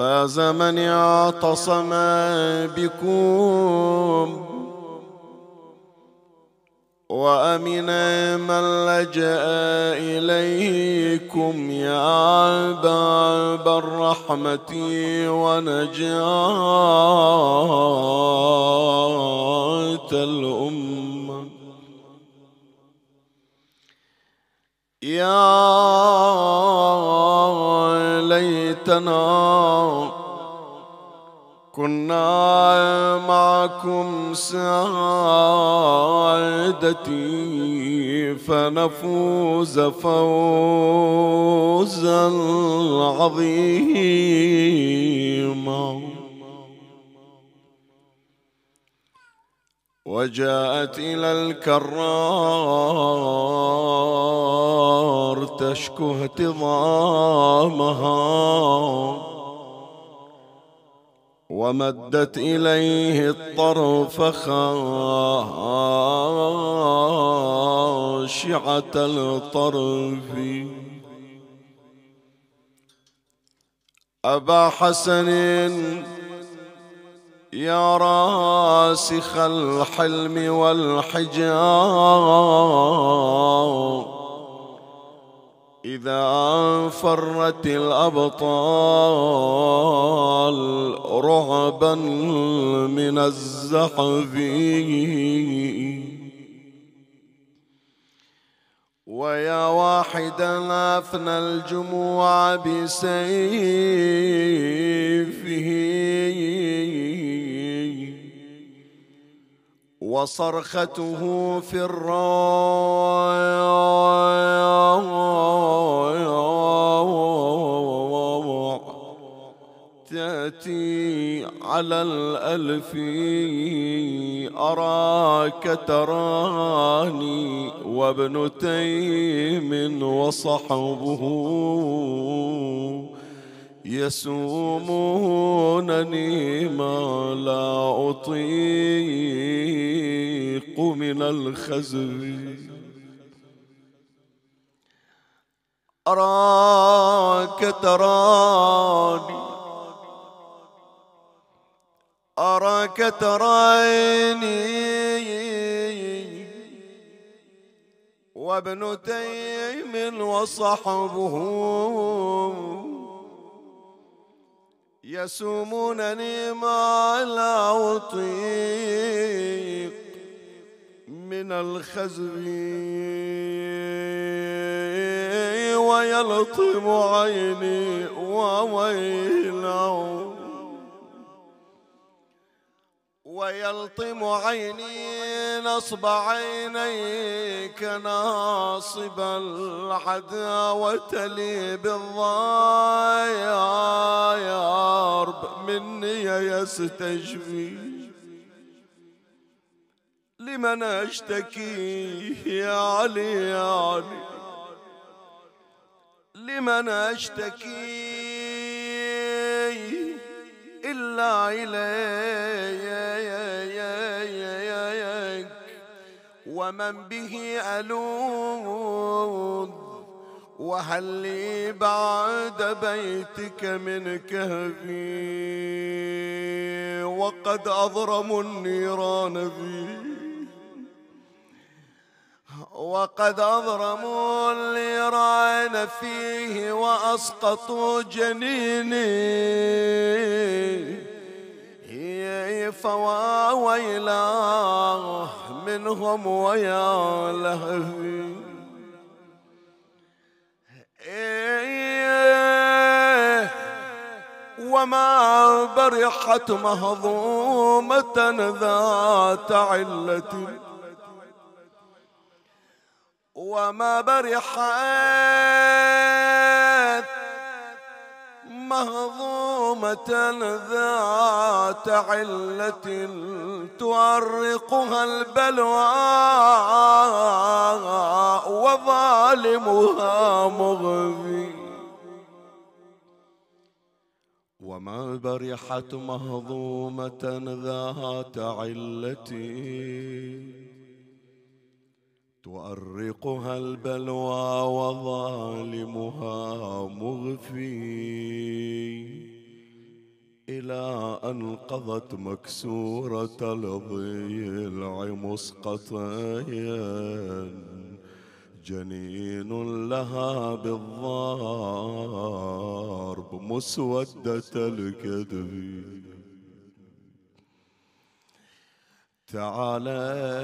فاز من اعتصم بكم. وأمن من لجأ إليكم يا باب الرحمة ونجاة الأمة. يا ليتنا كنا معكم سعادتي فنفوز فوزا عظيما. وجاءت إلى الكرار تشكو اهتضامها ومدت إليه الطرف خاشعة الطرف. أبا حسن يا راسخ الحلم والحجاب. إذا فرت الأبطال رعبا من الزحف. ويا واحدا أفنى الجموع بسيفه. وصرخته في الروع تأتي على الألف أراك تراني وابن تيم وصحبه. يسومونني ما لا أطيق من الخزي. أراك تراني أراك تراني. وابن تيم وصحبه يسومونني ما لا أطيق من الخزي ويلطم عيني وويله ويلطم عيني نصب عينيك ناصب العداوة لي بالضيارب مني يستشفي لمن أشتكي يا علي يا علي. لمن أشتكي إلا إليك ومن به ألوذ وهل لي بعد بيتك من كهفي وقد أضرموا النيران فيه وقد أضرموا النيران فيه وأسقطوا جنيني فوا ويلاه منهم ويا لهفي وما برحت مهضومة ذات علة. وما برحت مهضومة ذات علة تؤرقها البلوى وظالمها مغفي وما برحت مهضومة ذات علة تؤرقها البلوى وظالمها مغفي. إلى أن قضت مكسورة الضلع مسقطيا جنين لها بالضرب مسودة الكذب. تعالى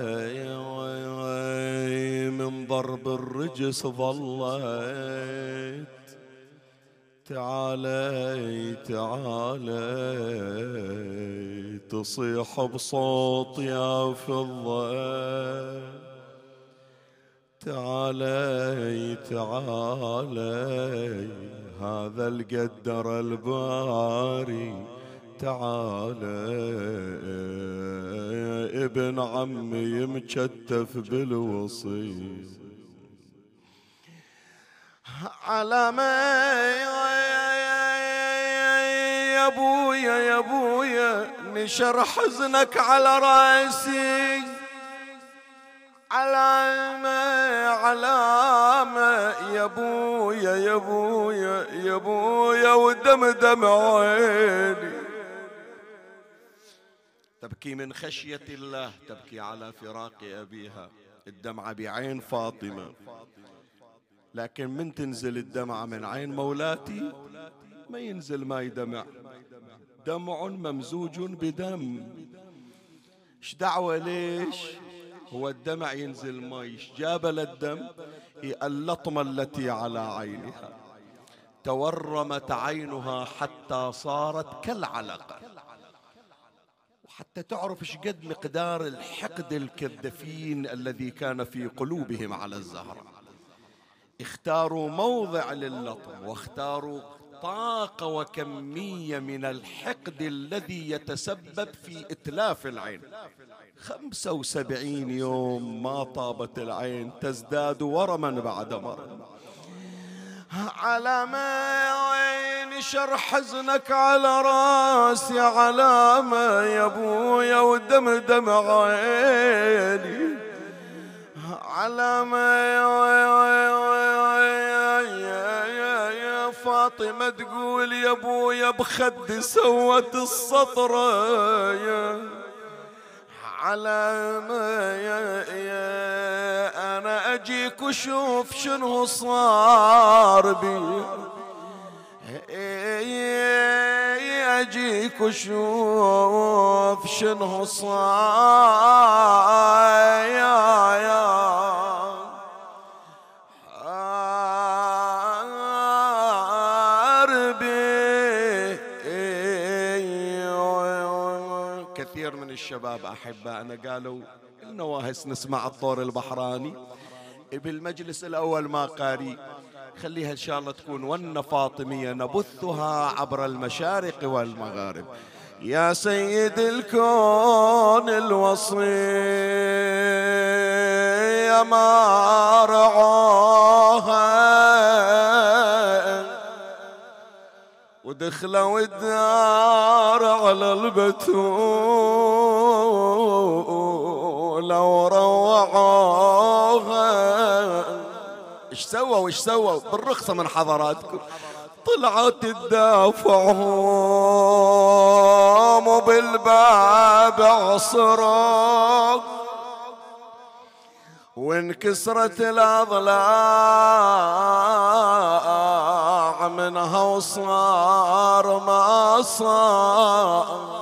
من ضرب الرجس ظليت. تعالي تعالي تصيح بصوت يا فضة. تعالي تعالي هذا القدر الباري. تعالى ابن عمي مكتف بالوصي. على ما يا ابويا يا ابويا نشر حزنك على رأسي. علامة علامة يا ابويا يا ابويا يا ابويا ودم دمع عيني. تبكي من خشية الله تبكي على فراق أبيها. الدمعة بعين فاطمة. لكن من تنزل الدمعة من عين مولاتي؟ ما ينزل ماي دمع دمع ممزوج بدم. إيش دعوة ليش؟ هو الدمع ينزل ماي جاب للدم هي اللطمة التي على عينها. تورمت عينها حتى صارت كالعلقة. حتى تعرف إيش قد مقدار الحقد الكذفين الذي كان في قلوبهم على الزهرة. اختاروا موضع للطم واختاروا طاقة وكمية من الحقد الذي يتسبب في إتلاف العين. خمسة وسبعين يوم ما طابت العين تزداد ورما بعد مرم على ما شر حزنك على راسي علامة يا أبويا ودم دمع عيني. علامة يا فاطمة تقول يا أبويا بخدي سوت السطرة يا علامة يا, يا. أنا أجيك وشوف شنو صار بي. أجيك وشوف شنو صار. يا يا. الشباب أحبائنا قالوا النواهس نسمع الطور البحراني. بالمجلس الأول ما قاري. خليها إن شاء الله تكون ون فاطمية نبثها عبر المشارق والمغارب. يا سيد الكون الوصي يا ما رعاها ودخلوا الدار على البتول وروعوها إيش سووا؟ إيش سووا؟ بالرخصة من حضراتكم. طلعت تدافعهم وبالباب عصروا وانكسرت الأضلاع منها وصار ما صار.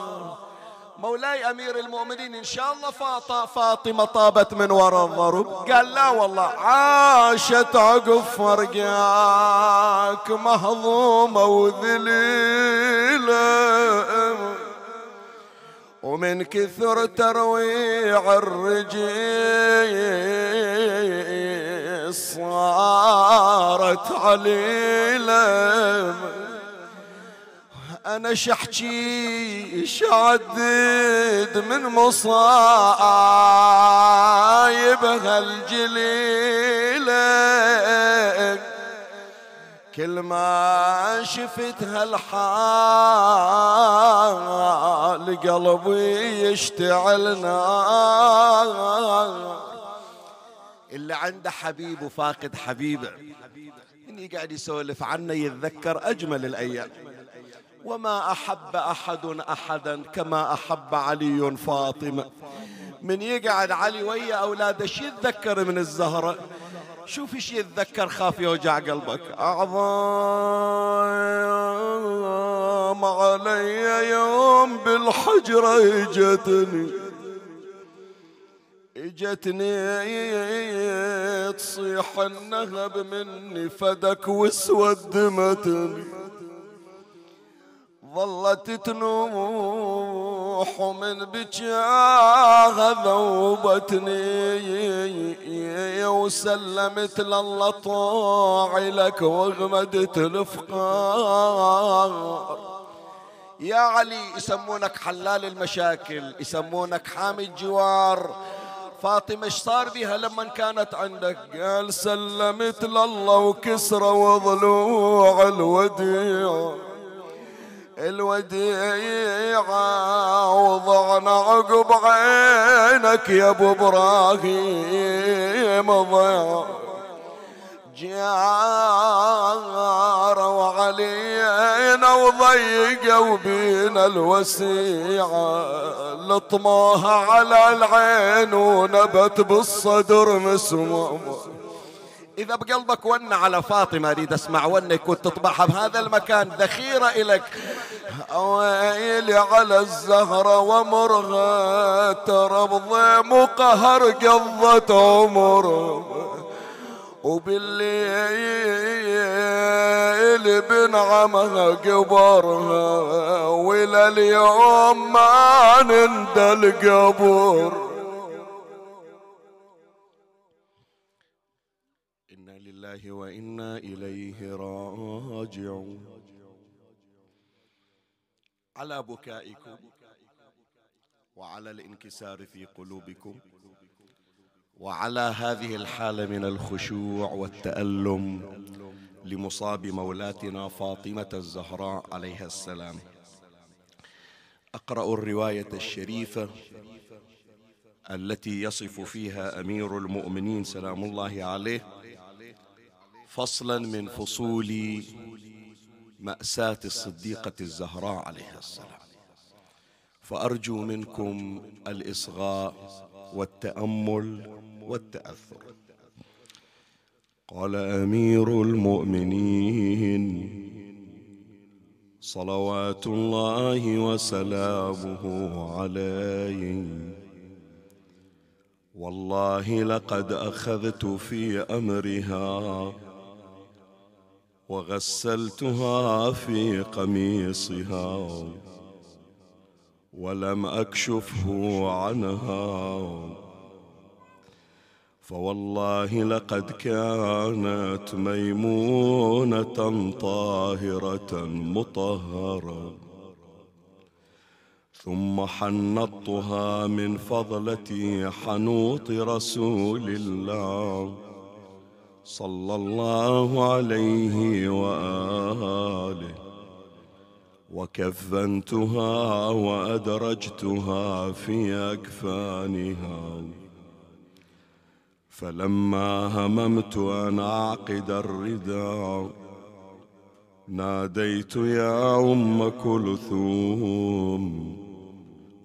مولاي أمير المؤمنين إن شاء الله فاطمة طابت من وراء الضرب. قال لا والله عاشت عقب فرقاك مهضومة وذليلة. ومن كثر ترويع الرجيل صارت عليلة أنا شحكي شعدد من مصايب هالجليلة كل ما شفت هالحال قلبي يشتعل نار. اللي عنده حبيب وفاقد حبيبه من يقعد يسولف عنه يتذكر أجمل الأيام. وما أحب أحد أحدا كما أحب علي فاطمة. من يقعد علي ويا أولاده شو يتذكر من الزهرة؟ شوف إيش يتذكر خاف يوجع قلبك. أعظم علي يوم بالحجرة إجتني. إجتني تصيح النهب مني فدك واسودمتني ظلت تنوح من بجاها ذوبتني وسلمت لله طاعي لك وغمدت الفقار. يا علي يسمونك حلال المشاكل يسمونك حامي الجوار. فاطمة إيش صار بها لما كانت عندك؟ قال سلمت لله وكسرة وضلوع الوديع. الوديعة وضعنا عقب عينك يا أبو إبراهيم ضيع. جار وعلينا وضيقوا بينا الوسيعة لطموها على العين ونبت بالصدر مسمومة إذا بقلبك ون على فاطمة أريد أسمع ونك كنت تطبعها بهذا المكان. ذخيرة إلك. ويلي على الزهرة ومرها ترى مقهر قضت عمر. وبالليل بنعمها قبرها وإلى اليوم ما نندى القبر لله وإنا إليه راجعون. على بكائكم وعلى الانكسار في قلوبكم وعلى هذه الحالة من الخشوع والتألم لمصاب مولاتنا فاطمة الزهراء عليها السلام. أقرأ الرواية الشريفة التي يصف فيها أمير المؤمنين سلام الله عليه فصلا من فصول مأساة الصديقة الزهراء عليها السلام. فأرجو منكم الإصغاء والتأمل والتأثر. قال أمير المؤمنين صلوات الله وسلامه عليه. والله لقد أخذت في أمرها وغسلتها في قميصها ولم أكشفه عنها. فوالله لقد كانت ميمونة طاهرة مطهرة. ثم حنطتها من فضلة حنوط رسول الله. صلى الله عليه وآله. كفنتها وأدرجتها في أكفانها. فلما هممت أن أعقد الرداء ناديت يا أم كلثوم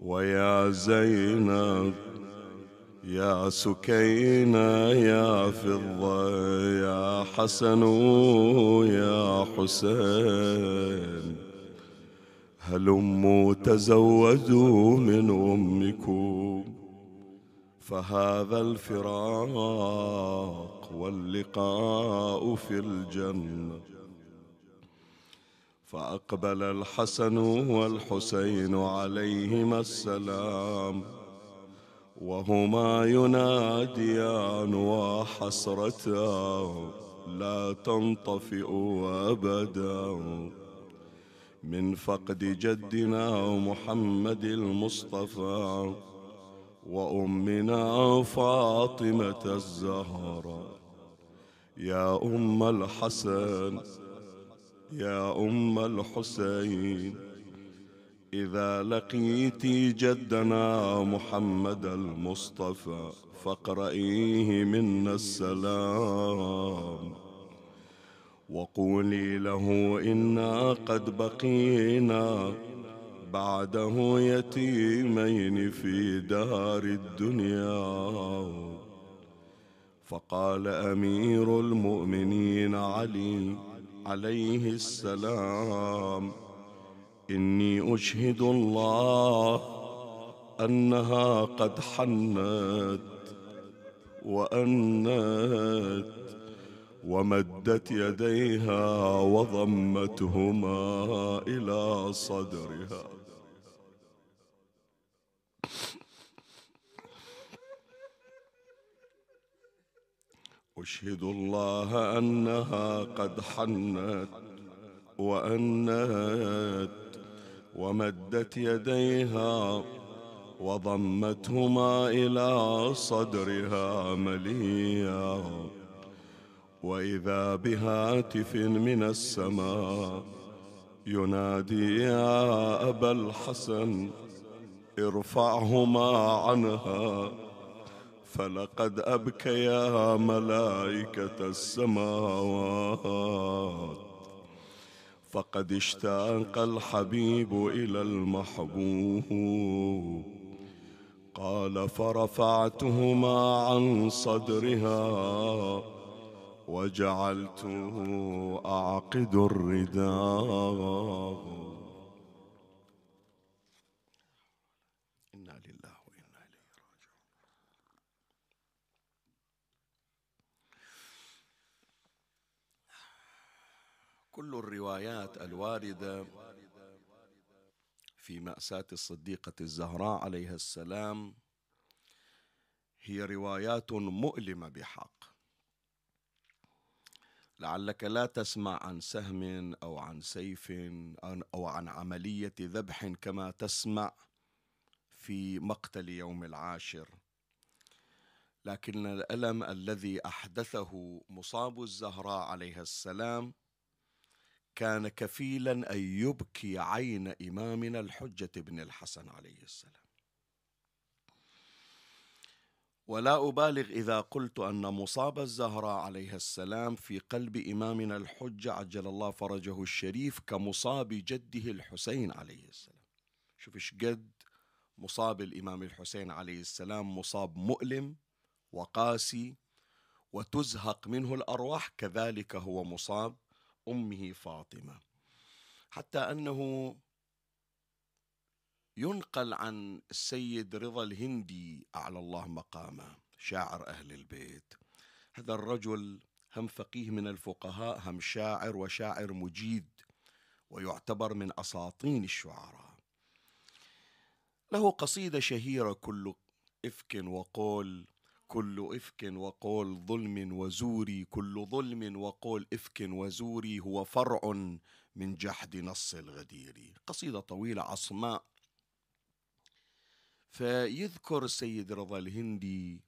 ويا زينب. يا سكينة يا فضة يا حسن يا حسين. هلموا تزودوا من أمكم فهذا الفراق واللقاء في الجنة. فأقبل الحسن والحسين عليهما السلام. وهما يناديان وحسرتا لا تنطفئ أبدا. من فقد جدنا محمد المصطفى وأمنا فاطمة الزهراء يا أم الحسن يا أم الحسين إذا لقيت جدنا محمد المصطفى فاقرئيه منا السلام. وقولي له إنا قد بقينا بعده يتيمين في دار الدنيا. فقال أمير المؤمنين علي عليه السلام إني أشهد الله أنها قد حنت وأنت ومدت يديها وضمتهما إلى صدرها. أشهد الله أنها قد حنت وأنت ومدت يديها وضمتهما إلى صدرها مليا. وإذا بهاتف من السماء ينادي يا أبا الحسن ارفعهما عنها. فلقد أبكيا ملائكة السماوات. فقد اشتاق الحبيب إلى المحبوب. قال فرفعتهما عن صدرها وجعلته أعقد الرداء. كل الروايات الواردة في مأساة الصديقة الزهراء عليها السلام هي روايات مؤلمة بحق. لعلك لا تسمع عن سهم أو عن سيف أو عن عملية ذبح كما تسمع في مقتل يوم العاشر. لكن الألم الذي أحدثه مصاب الزهراء عليها السلام كان كفيلا أن يبكي عين إمامنا الحجة بن الحسن عليه السلام. ولا أبالغ إذا قلت أن مصاب الزهراء عليها السلام في قلب إمامنا الحجة عجل الله فرجه الشريف كمصاب جده الحسين عليه السلام. شوف إيش قد مصاب الإمام الحسين عليه السلام مصاب مؤلم وقاسي وتزهق منه الأرواح كذلك هو مصاب أمه فاطمة. حتى أنه ينقل عن السيد رضا الهندي أعلى الله مقامه شاعر أهل البيت. هذا الرجل هم فقيه من الفقهاء هم شاعر وشاعر مجيد ويعتبر من أساطين الشعراء. له قصيدة شهيرة كل إفك وقول كل إفك وقول ظلم وزوري كل ظلم وقول إفك وزوري هو فرع من جحد نص الغدير. قصيدة طويلة عصماء فيذكر السيد رضا الهندي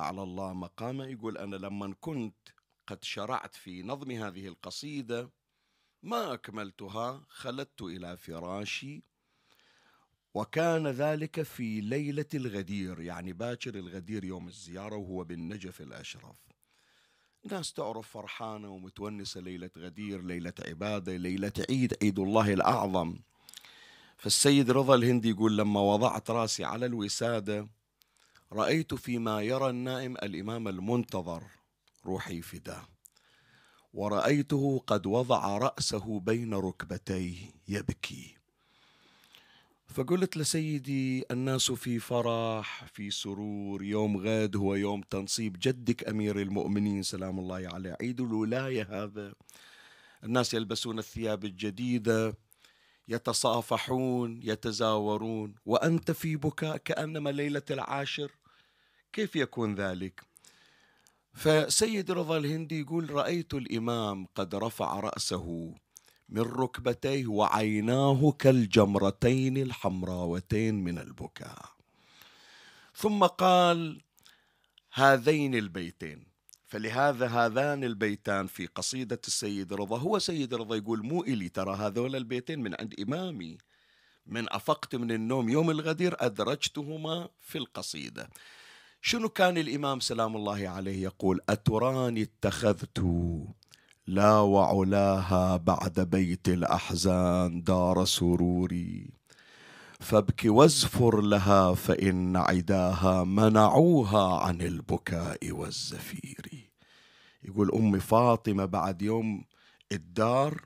أعلى الله مقامه يقول أنا لما كنت قد شرعت في نظم هذه القصيدة ما أكملتها خلدت إلى فراشي وكان ذلك في ليلة الغدير يعني باكر الغدير يوم الزيارة وهو بالنجف الأشرف. ناس تعرف فرحانة ومتونسة ليلة غدير ليلة عبادة ليلة عيد عيد الله الأعظم. فالسيد رضا الهندي يقول لما وضعت رأسي على الوسادة رأيت فيما يرى النائم الإمام المنتظر روحي فداه ورأيته قد وضع رأسه بين ركبتيه يبكي. فقلت لسيدي الناس في فرح في سرور يوم غد هو يوم تنصيب جدك أمير المؤمنين سلام الله عليه. عيد الولاية هذا. الناس يلبسون الثياب الجديدة يتصافحون يتزاورون. وأنت في بكاء كأنما ليلة العاشر. كيف يكون ذلك؟ فسيد رضا الهندي يقول رأيت الإمام قد رفع رأسه من ركبتيه وعيناه كالجمرتين الحمراوتين من البكاء. ثم قال هذين البيتين. فلهذا هذان البيتان في قصيدة السيد رضا هو سيد رضا يقول مو إلي ترى هذول البيتين من عند إمامي. من أفقت من النوم يوم الغدير أدرجتهما في القصيدة. شنو كان الإمام سلام الله عليه يقول؟ أتراني اتخذت لا وعلاها بعد بيت الأحزان دار سروري. فابك وازفر لها فإن عداها منعوها عن البكاء والزفير. يقول أم فاطمة بعد يوم الدار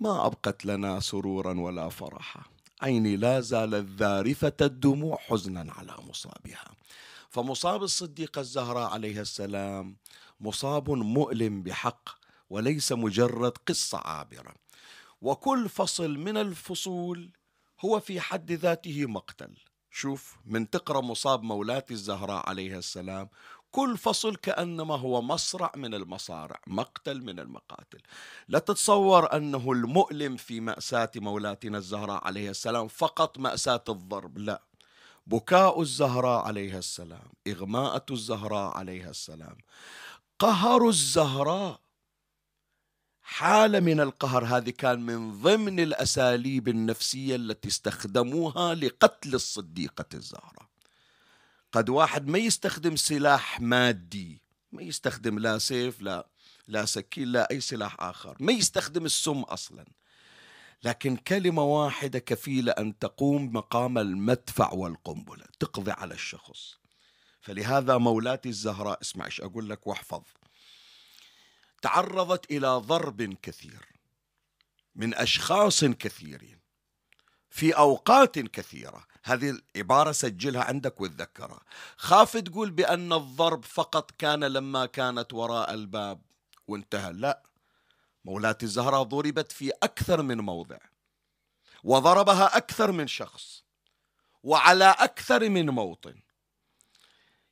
ما أبقت لنا سرورا ولا فرحا. عيني لا زالت ذارفة الدموع حزنا على مصابها. فمصاب الصديقة الزهراء عليها السلام مصاب مؤلم بحق وليس مجرد قصة عابرة. وكل فصل من الفصول هو في حد ذاته مقتل. شوف من تقرأ مصاب مولاتي الزهراء عليها السلام كل فصل كأنما هو مصرع من المصارع مقتل من المقاتل. لا تتصور أنه المؤلم في مأساة مولاتنا الزهراء عليها السلام فقط مأساة الضرب لا. بكاء الزهراء عليها السلام إغماءة الزهراء عليها السلام قهر الزهراء حالة من القهر هذه كان من ضمن الأساليب النفسية التي استخدموها لقتل الصديقة الزهراء. قد واحد ما يستخدم سلاح مادي ما يستخدم لا سيف لا لا سكين لا أي سلاح آخر ما يستخدم السم أصلا. لكن كلمة واحدة كفيلة أن تقوم مقام المدفع والقنبلة تقضي على الشخص. فلهذا مولاتي الزهراء اسمع إيش أقول لك واحفظ. تعرضت إلى ضرب كثير من أشخاص كثيرين في أوقات كثيرة. هذه العبارة سجلها عندك وتذكرها. خاف تقول بأن الضرب فقط كان لما كانت وراء الباب وانتهى. لا مولاتي الزهراء ضربت في أكثر من موضع وضربها أكثر من شخص وعلى أكثر من موطن.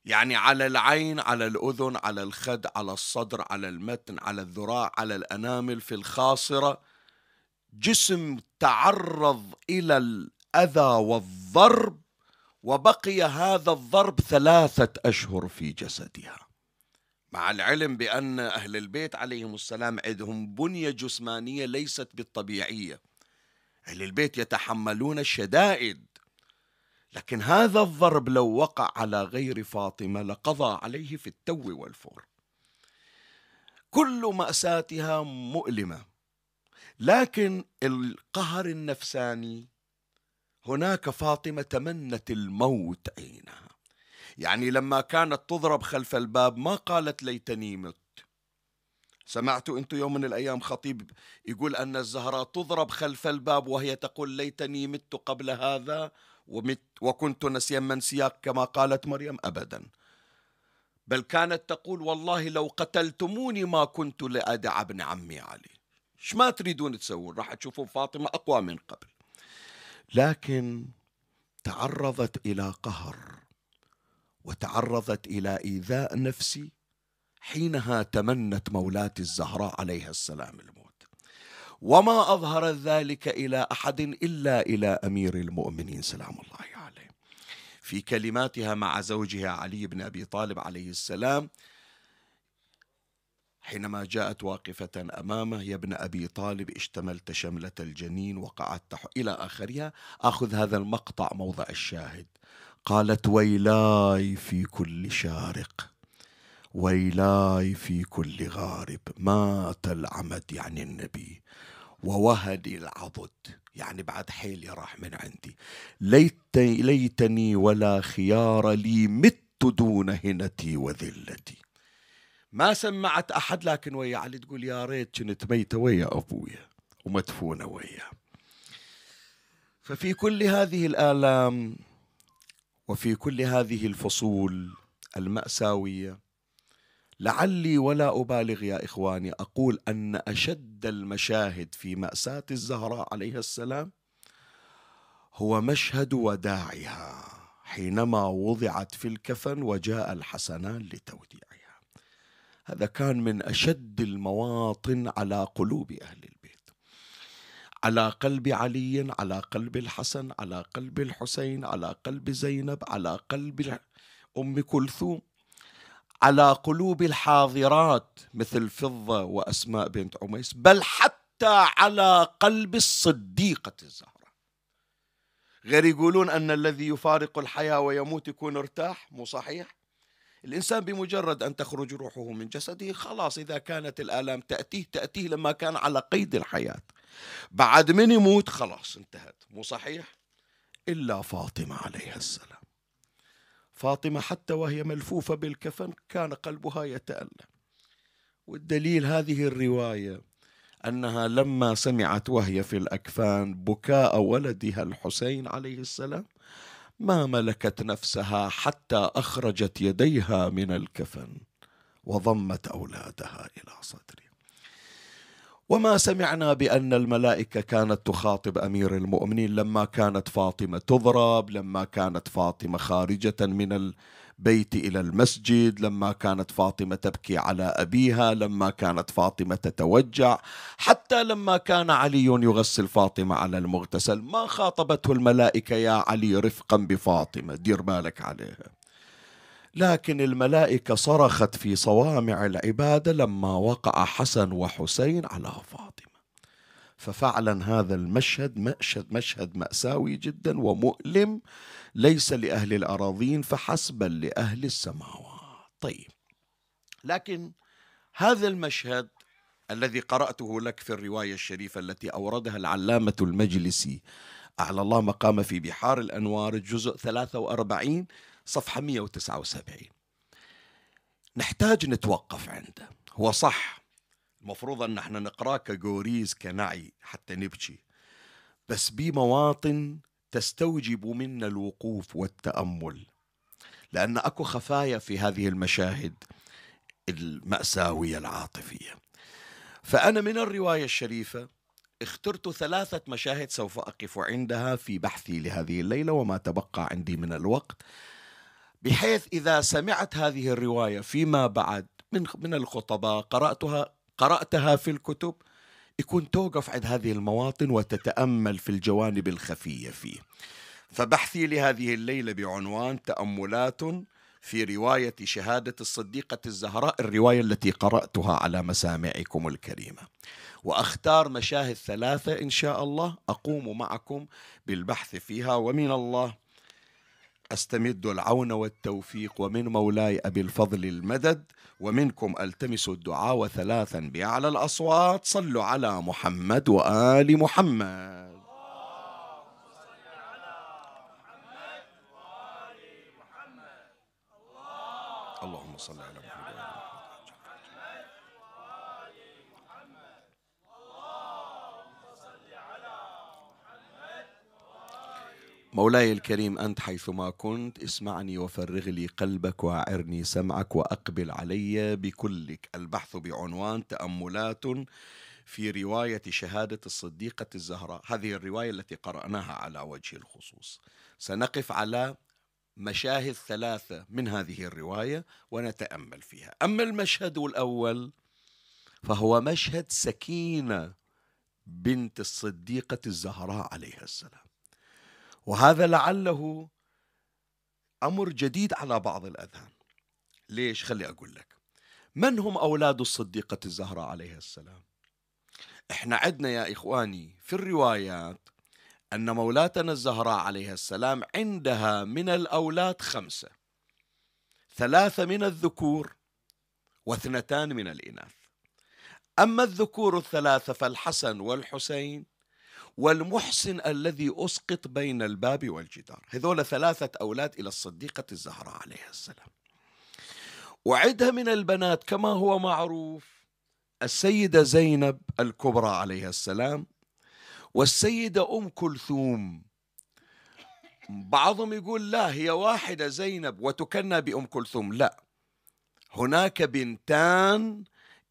يعني على العين على الأذن على الخد على الصدر على المتن على الذراع على الأنامل في الخاصرة. جسم تعرض إلى الأذى والضرب وبقي هذا الضرب ثلاثة أشهر في جسدها. مع العلم بأن أهل البيت عليهم السلام عندهم بنية جسمانية ليست بالطبيعية. أهل البيت يتحملون الشدائد لكن هذا الضرب لو وقع على غير فاطمة لقضى عليه في التو والفور. كل مأساتها مؤلمة لكن القهر النفساني هناك فاطمة تمنت الموت عينها. يعني لما كانت تضرب خلف الباب ما قالت ليتني مت. سمعت أنت يوم من الأيام خطيب يقول أن الزهراء تضرب خلف الباب وهي تقول ليتني مت قبل هذا؟ وكنت نسيا منسيا كما قالت مريم أبدا. بل كانت تقول والله لو قتلتموني ما كنت لأدع ابن عمي علي. إيش ما تريدون تسوون؟ راح تشوفون فاطمة أقوى من قبل. لكن تعرضت إلى قهر وتعرضت إلى إيذاء نفسي حينها تمنت مولاتي الزهراء عليها السلام الموت. وما أظهر ذلك إلى أحد إلا إلى أمير المؤمنين. سلام الله عليه. في كلماتها مع زوجها علي بن أبي طالب عليه السلام حينما جاءت واقفة أمامه يا ابن أبي طالب اشتملت شملة الجنين وقعدت إلى آخرها أخذ هذا المقطع موضع الشاهد. قالت ويلاي في كل شارق ويلاي في كل غارب مات العمد يعني النبي. ووهى العضد يعني بعد حيلي راح من عندي. ليت ليتني ولا خيار لي مت دون هنتي وذلتي. ما سمعت أحد لكن ويا علي تقول يا ريت كنت ميتة ويا أبويا ومدفونة وياه ففي كل هذه الآلام وفي كل هذه الفصول المأساوية لعلي ولا أبالغ يا إخواني. أقول أن أشد المشاهد في مأساة الزهراء عليها السلام هو مشهد وداعها حينما وضعت في الكفن وجاء الحسنان لتوديعها. هذا كان من أشد المواطن على قلوب أهل البيت. على قلب علي على قلب الحسن على قلب الحسين على قلب زينب على قلب أم كلثوم. على قلوب الحاضرات مثل فضة وأسماء بنت عميس بل حتى على قلب الصديقة الزهراء غير يقولون أن الذي يفارق الحياة ويموت يكون ارتاح مو صحيح؟ الإنسان بمجرد أن تخرج روحه من جسده خلاص إذا كانت الآلام تأتيه تأتيه لما كان على قيد الحياة. بعد من يموت خلاص انتهت مو صحيح؟ إلا فاطمة عليها السلام. فاطمة حتى وهي ملفوفة بالكفن كان قلبها يتألم والدليل هذه الرواية أنها لما سمعت وهي في الأكفان بكاء ولدها الحسين عليه السلام ما ملكت نفسها حتى أخرجت يديها من الكفن وضمت أولادها إلى صدرها وما سمعنا بأن الملائكة كانت تخاطب أمير المؤمنين لما كانت فاطمة تضرب لما كانت فاطمة خارجة من البيت إلى المسجد لما كانت فاطمة تبكي على أبيها لما كانت فاطمة تتوجع. حتى لما كان علي يغسل فاطمة على المغتسل ما خاطبته الملائكة يا علي رفقا بفاطمة؟ دير بالك عليها. لكن الملائكة صرخت في صوامع العباده لما وقع حسن وحسين على فاطمة. ففعلا هذا المشهد مشهد مشهد مأساوي جدا ومؤلم ليس لأهل الأراضين فحسب بل لأهل السماوات. طيب لكن هذا المشهد الذي قرأته لك في الرواية الشريفة التي أوردها العلامة المجلسي أعلى الله مقام في بحار الأنوار الجزء 43 صفحة 179 نحتاج نتوقف عنده. هو صح. المفروض أن إحنا نقرأ كجوريز كنعي حتى نبكي. بس بمواطن تستوجب منا الوقوف والتأمل. لأن أكو خفايا في هذه المشاهد المأساوية العاطفية. فأنا من الرواية الشريفة اخترت ثلاثة مشاهد سوف أقف عندها في بحثي لهذه الليلة وما تبقى عندي من الوقت. بحيث إذا سمعت هذه الرواية فيما بعد من من الخطباء قرأتها قرأتها في الكتب يكون توقف عند هذه المواطن وتتأمل في الجوانب الخفية فيه. فبحثي لهذه الليلة بعنوان تأملات في رواية شهادة الصديقة الزهراء الرواية التي قرأتها على مسامعكم الكريمة. وأختار مشاهد ثلاثة إن شاء الله أقوم معكم بالبحث فيها ومن الله أستمد العون والتوفيق ومن مولاي أبي الفضل المدد ومنكم ألتمس الدعاء وثلاثا باعلى الأصوات. صلوا على محمد وآل محمد اللهم صل على مولاي الكريم أنت حيثما كنت اسمعني وفرغ لي قلبك وأعرني سمعك وأقبل علي بكلك. البحث بعنوان تأملات في رواية شهادة الصديقة الزهراء. هذه الرواية التي قرأناها على وجه الخصوص. سنقف على مشاهد ثلاثة من هذه الرواية ونتأمل فيها. أما المشهد الأول فهو مشهد سكينة بنت الصديقة الزهراء عليها السلام. وهذا لعله أمر جديد على بعض الأذهان. ليش؟ خلي أقول لك. من هم أولاد الصديقة الزهراء عليها السلام؟ إحنا عندنا يا إخواني في الروايات أن مولاتنا الزهراء عليها السلام عندها من الأولاد خمسة. ثلاثة من الذكور واثنتان من الإناث. أما الذكور الثلاثة فالحسن والحسين والمحسن الذي أسقط بين الباب والجدار. هذول ثلاثة أولاد إلى الصديقة الزهراء عليها السلام. وعدها من البنات كما هو معروف. السيدة زينب الكبرى عليها السلام. والسيدة أم كلثوم. بعضهم يقول لا هي واحدة زينب وتكنى بأم كلثوم. لا. هناك بنتان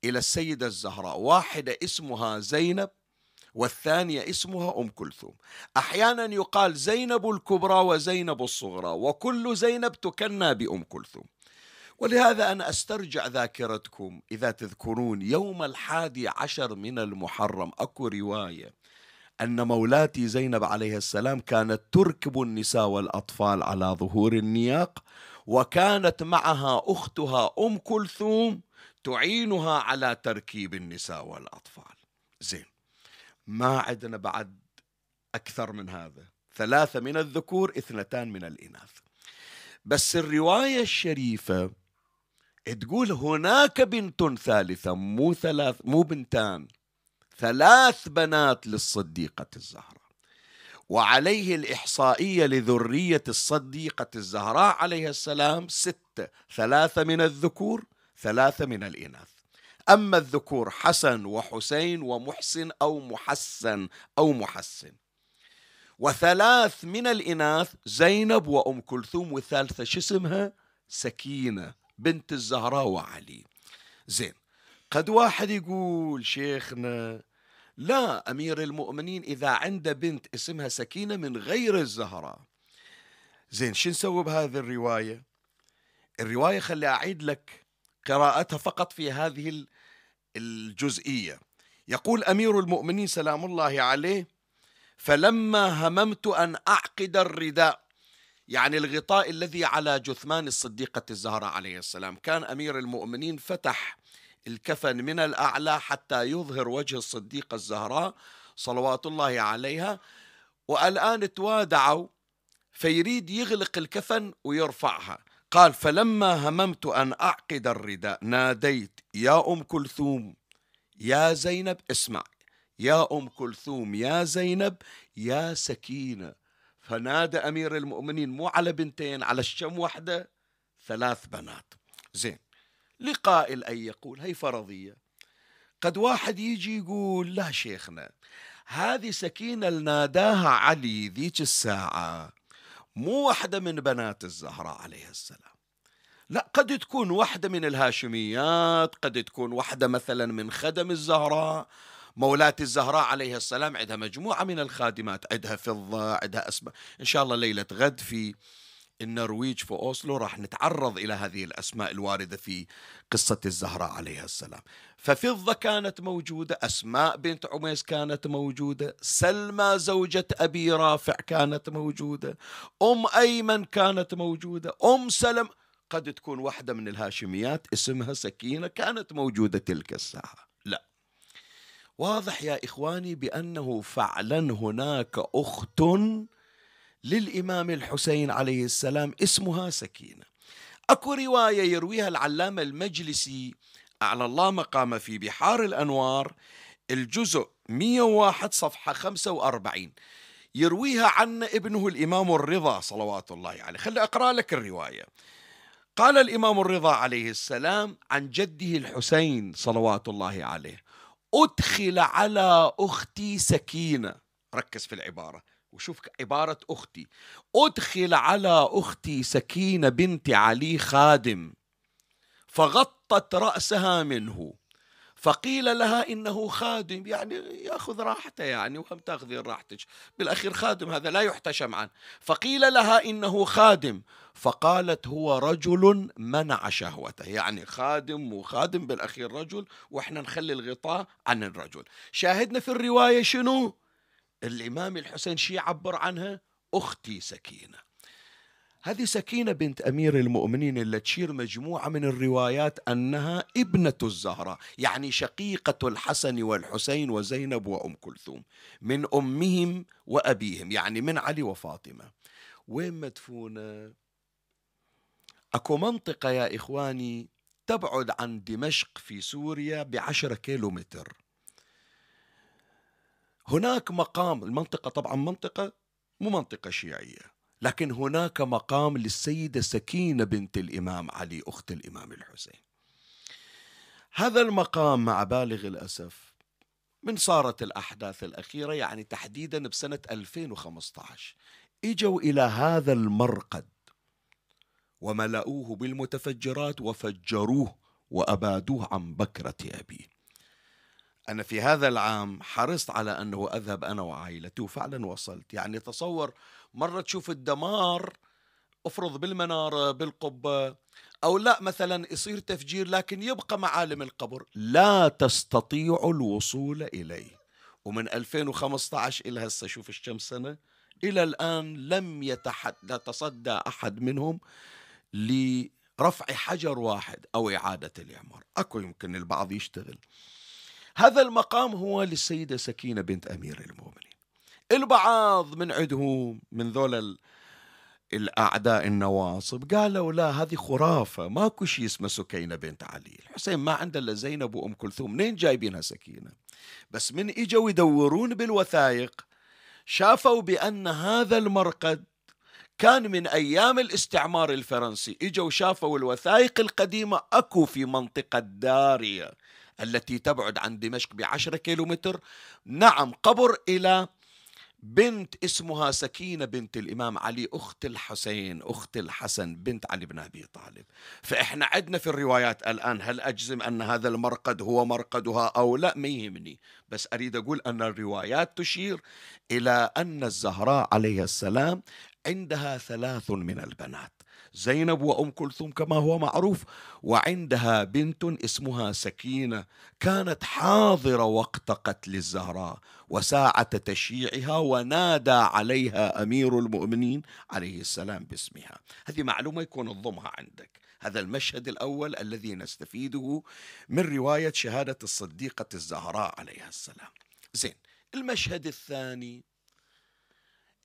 إلى السيدة الزهراء. واحدة اسمها زينب والثانية اسمها أم كلثوم. أحيانا يقال زينب الكبرى وزينب الصغرى وكل زينب تكنى بأم كلثوم. ولهذا أنا أسترجع ذاكرتكم إذا تذكرون يوم الحادي عشر من المحرم. أكو رواية أن مولاتي زينب عليه السلام كانت تركب النساء والأطفال على ظهور النياق وكانت معها أختها أم كلثوم تعينها على تركيب النساء والأطفال. زين. ما عندنا بعد أكثر من هذا. ثلاثة من الذكور اثنتان من الإناث. بس الرواية الشريفة تقول هناك بنت ثالثة مو ثلاث مو بنتان ثلاث بنات للصديقة الزهراء. وعليه الإحصائية لذرية الصديقة الزهراء عليها السلام ستة ثلاثة من الذكور ثلاثة من الإناث. أما الذكور حسن وحسين ومحسن أو محسن أو محسن. وثلاث من الإناث زينب وأم كلثوم والثالثة شو اسمها؟ سكينة بنت الزهراء وعلي. زين قد واحد يقول شيخنا لا أمير المؤمنين إذا عنده بنت اسمها سكينة من غير الزهراء. زين شو نسوي بهذه الرواية؟ الرواية خلي أعيد لك قراءتها فقط في هذه الجزئية. يقول أمير المؤمنين سلام الله عليه فلما هممت أن أعقد الرداء. يعني الغطاء الذي على جثمان الصديقة الزهراء عليه السلام. كان أمير المؤمنين فتح الكفن من الأعلى حتى يظهر وجه الصديقة الزهراء صلوات الله عليها والآن توادعوا فيريد يغلق الكفن ويرفعها. قال فلما هممت أن أعقد الرداء ناديت يا أم كلثوم يا زينب اسمع يا أم كلثوم يا زينب يا سكينة. فنادى أمير المؤمنين مو على بنتين على الشم وحدة ثلاث بنات. زين. لقائل أن يقول هي فرضية. قد واحد يجي يقول لا شيخنا هذه سكينة ناداها علي ذيك الساعة. مو واحدة من بنات الزهراء عليه السلام. لا قد تكون واحدة من الهاشميات قد تكون واحدة مثلا من خدم الزهراء. مولاة الزهراء عليه السلام عندها مجموعة من الخادمات عندها فضة عندها أسماء. إن شاء الله ليلة غد في النرويج في أوسلو راح نتعرض إلى هذه الأسماء الواردة في قصة الزهراء عليها السلام. ففضة كانت موجودة أسماء بنت عميس كانت موجودة سلمى زوجة أبي رافع كانت موجودة أم أيمن كانت موجودة أم سلم قد تكون واحدة من الهاشميات اسمها سكينة كانت موجودة تلك الساعة. لا. واضح يا إخواني بأنه فعلا هناك أخت للإمام الحسين عليه السلام اسمها سكينة. أكو رواية يرويها العلامة المجلسي أعلى الله مقام في بحار الأنوار الجزء 101 صفحة 45 يرويها عن ابنه الإمام الرضا صلوات الله عليه. خلي أقرأ لك الرواية. قال الإمام الرضا عليه السلام عن جده الحسين صلوات الله عليه أدخل على أختي سكينة. ركز في العبارة. وشوف عبارة أختي. أدخل على أختي سكينة بنت علي خادم. فغطت رأسها منه. فقيل لها إنه خادم يعني يأخذ راحته يعني وهم تأخذين راحتك. بالأخير خادم هذا لا يحتشم عنه. فقيل لها إنه خادم. فقالت هو رجل منع شهوته. يعني خادم وخادم بالأخير رجل وإحنا نخلي الغطاء عن الرجل. شاهدنا في الرواية شنو؟ الإمام الحسين شي يعبر عنها؟ أختي سكينة. هذه سكينة بنت أمير المؤمنين اللي تشير مجموعة من الروايات أنها ابنة الزهراء يعني شقيقة الحسن والحسين وزينب وأم كلثوم من أمهم وأبيهم يعني من علي وفاطمة. وين مدفونة؟ أكو منطقة يا إخواني تبعد عن دمشق في سوريا بعشرة كيلو متر هناك مقام المنطقة طبعا منطقة مو منطقة شيعية لكن هناك مقام للسيدة سكينة بنت الإمام علي أخت الإمام الحسين. هذا المقام مع بالغ الأسف من صارت الأحداث الأخيرة يعني تحديدا بسنة 2015 إجوا إلى هذا المرقد وملأوه بالمتفجرات وفجروه وأبادوه عن بكرة أبيه. أنا في هذا العام حرصت على أنه أذهب أنا وعائلتي وفعلا وصلت. يعني تصور مرة تشوف الدمار افرض بالمنارة بالقبة أو لا مثلا يصير تفجير لكن يبقى معالم القبر. لا تستطيع الوصول إليه. ومن 2015 إلى هسه شوف كم سنة إلى الآن لم يتصدى أحد منهم لرفع حجر واحد أو إعادة الإعمار. أكو يمكن البعض يشتغل. هذا المقام هو للسيدة سكينة بنت أمير المؤمنين. البعض من عندهم من ذول الأعداء النواصب قالوا لا هذه خرافة ماكو شيء اسمه سكينة بنت علي. الحسين ما عنده إلا زينب وأم كلثوم. منين جايبينها سكينة؟ بس من إجوا يدورون بالوثائق شافوا بأن هذا المرقد كان من أيام الاستعمار الفرنسي. إجوا شافوا الوثائق القديمة أكو في منطقة دارية. التي تبعد عن دمشق بعشرة كيلومتر. نعم قبر إلى بنت اسمها سكينة بنت الإمام علي أخت الحسين أخت الحسن بنت علي بن أبي طالب. فإحنا عندنا في الروايات الآن هل أجزم أن هذا المرقد هو مرقدها أو لا؟ ما يهمني. بس أريد أقول أن الروايات تشير إلى أن الزهراء عليه السلام عندها ثلاث من البنات. زينب وأم كلثوم كما هو معروف وعندها بنت اسمها سكينة كانت حاضرة وقت قتل الزهراء وساعة تشييعها ونادى عليها أمير المؤمنين عليه السلام باسمها. هذه معلومة يكون الضمها عندك. هذا المشهد الأول الذي نستفيده من رواية شهادة الصديقة الزهراء عليها السلام. زين المشهد الثاني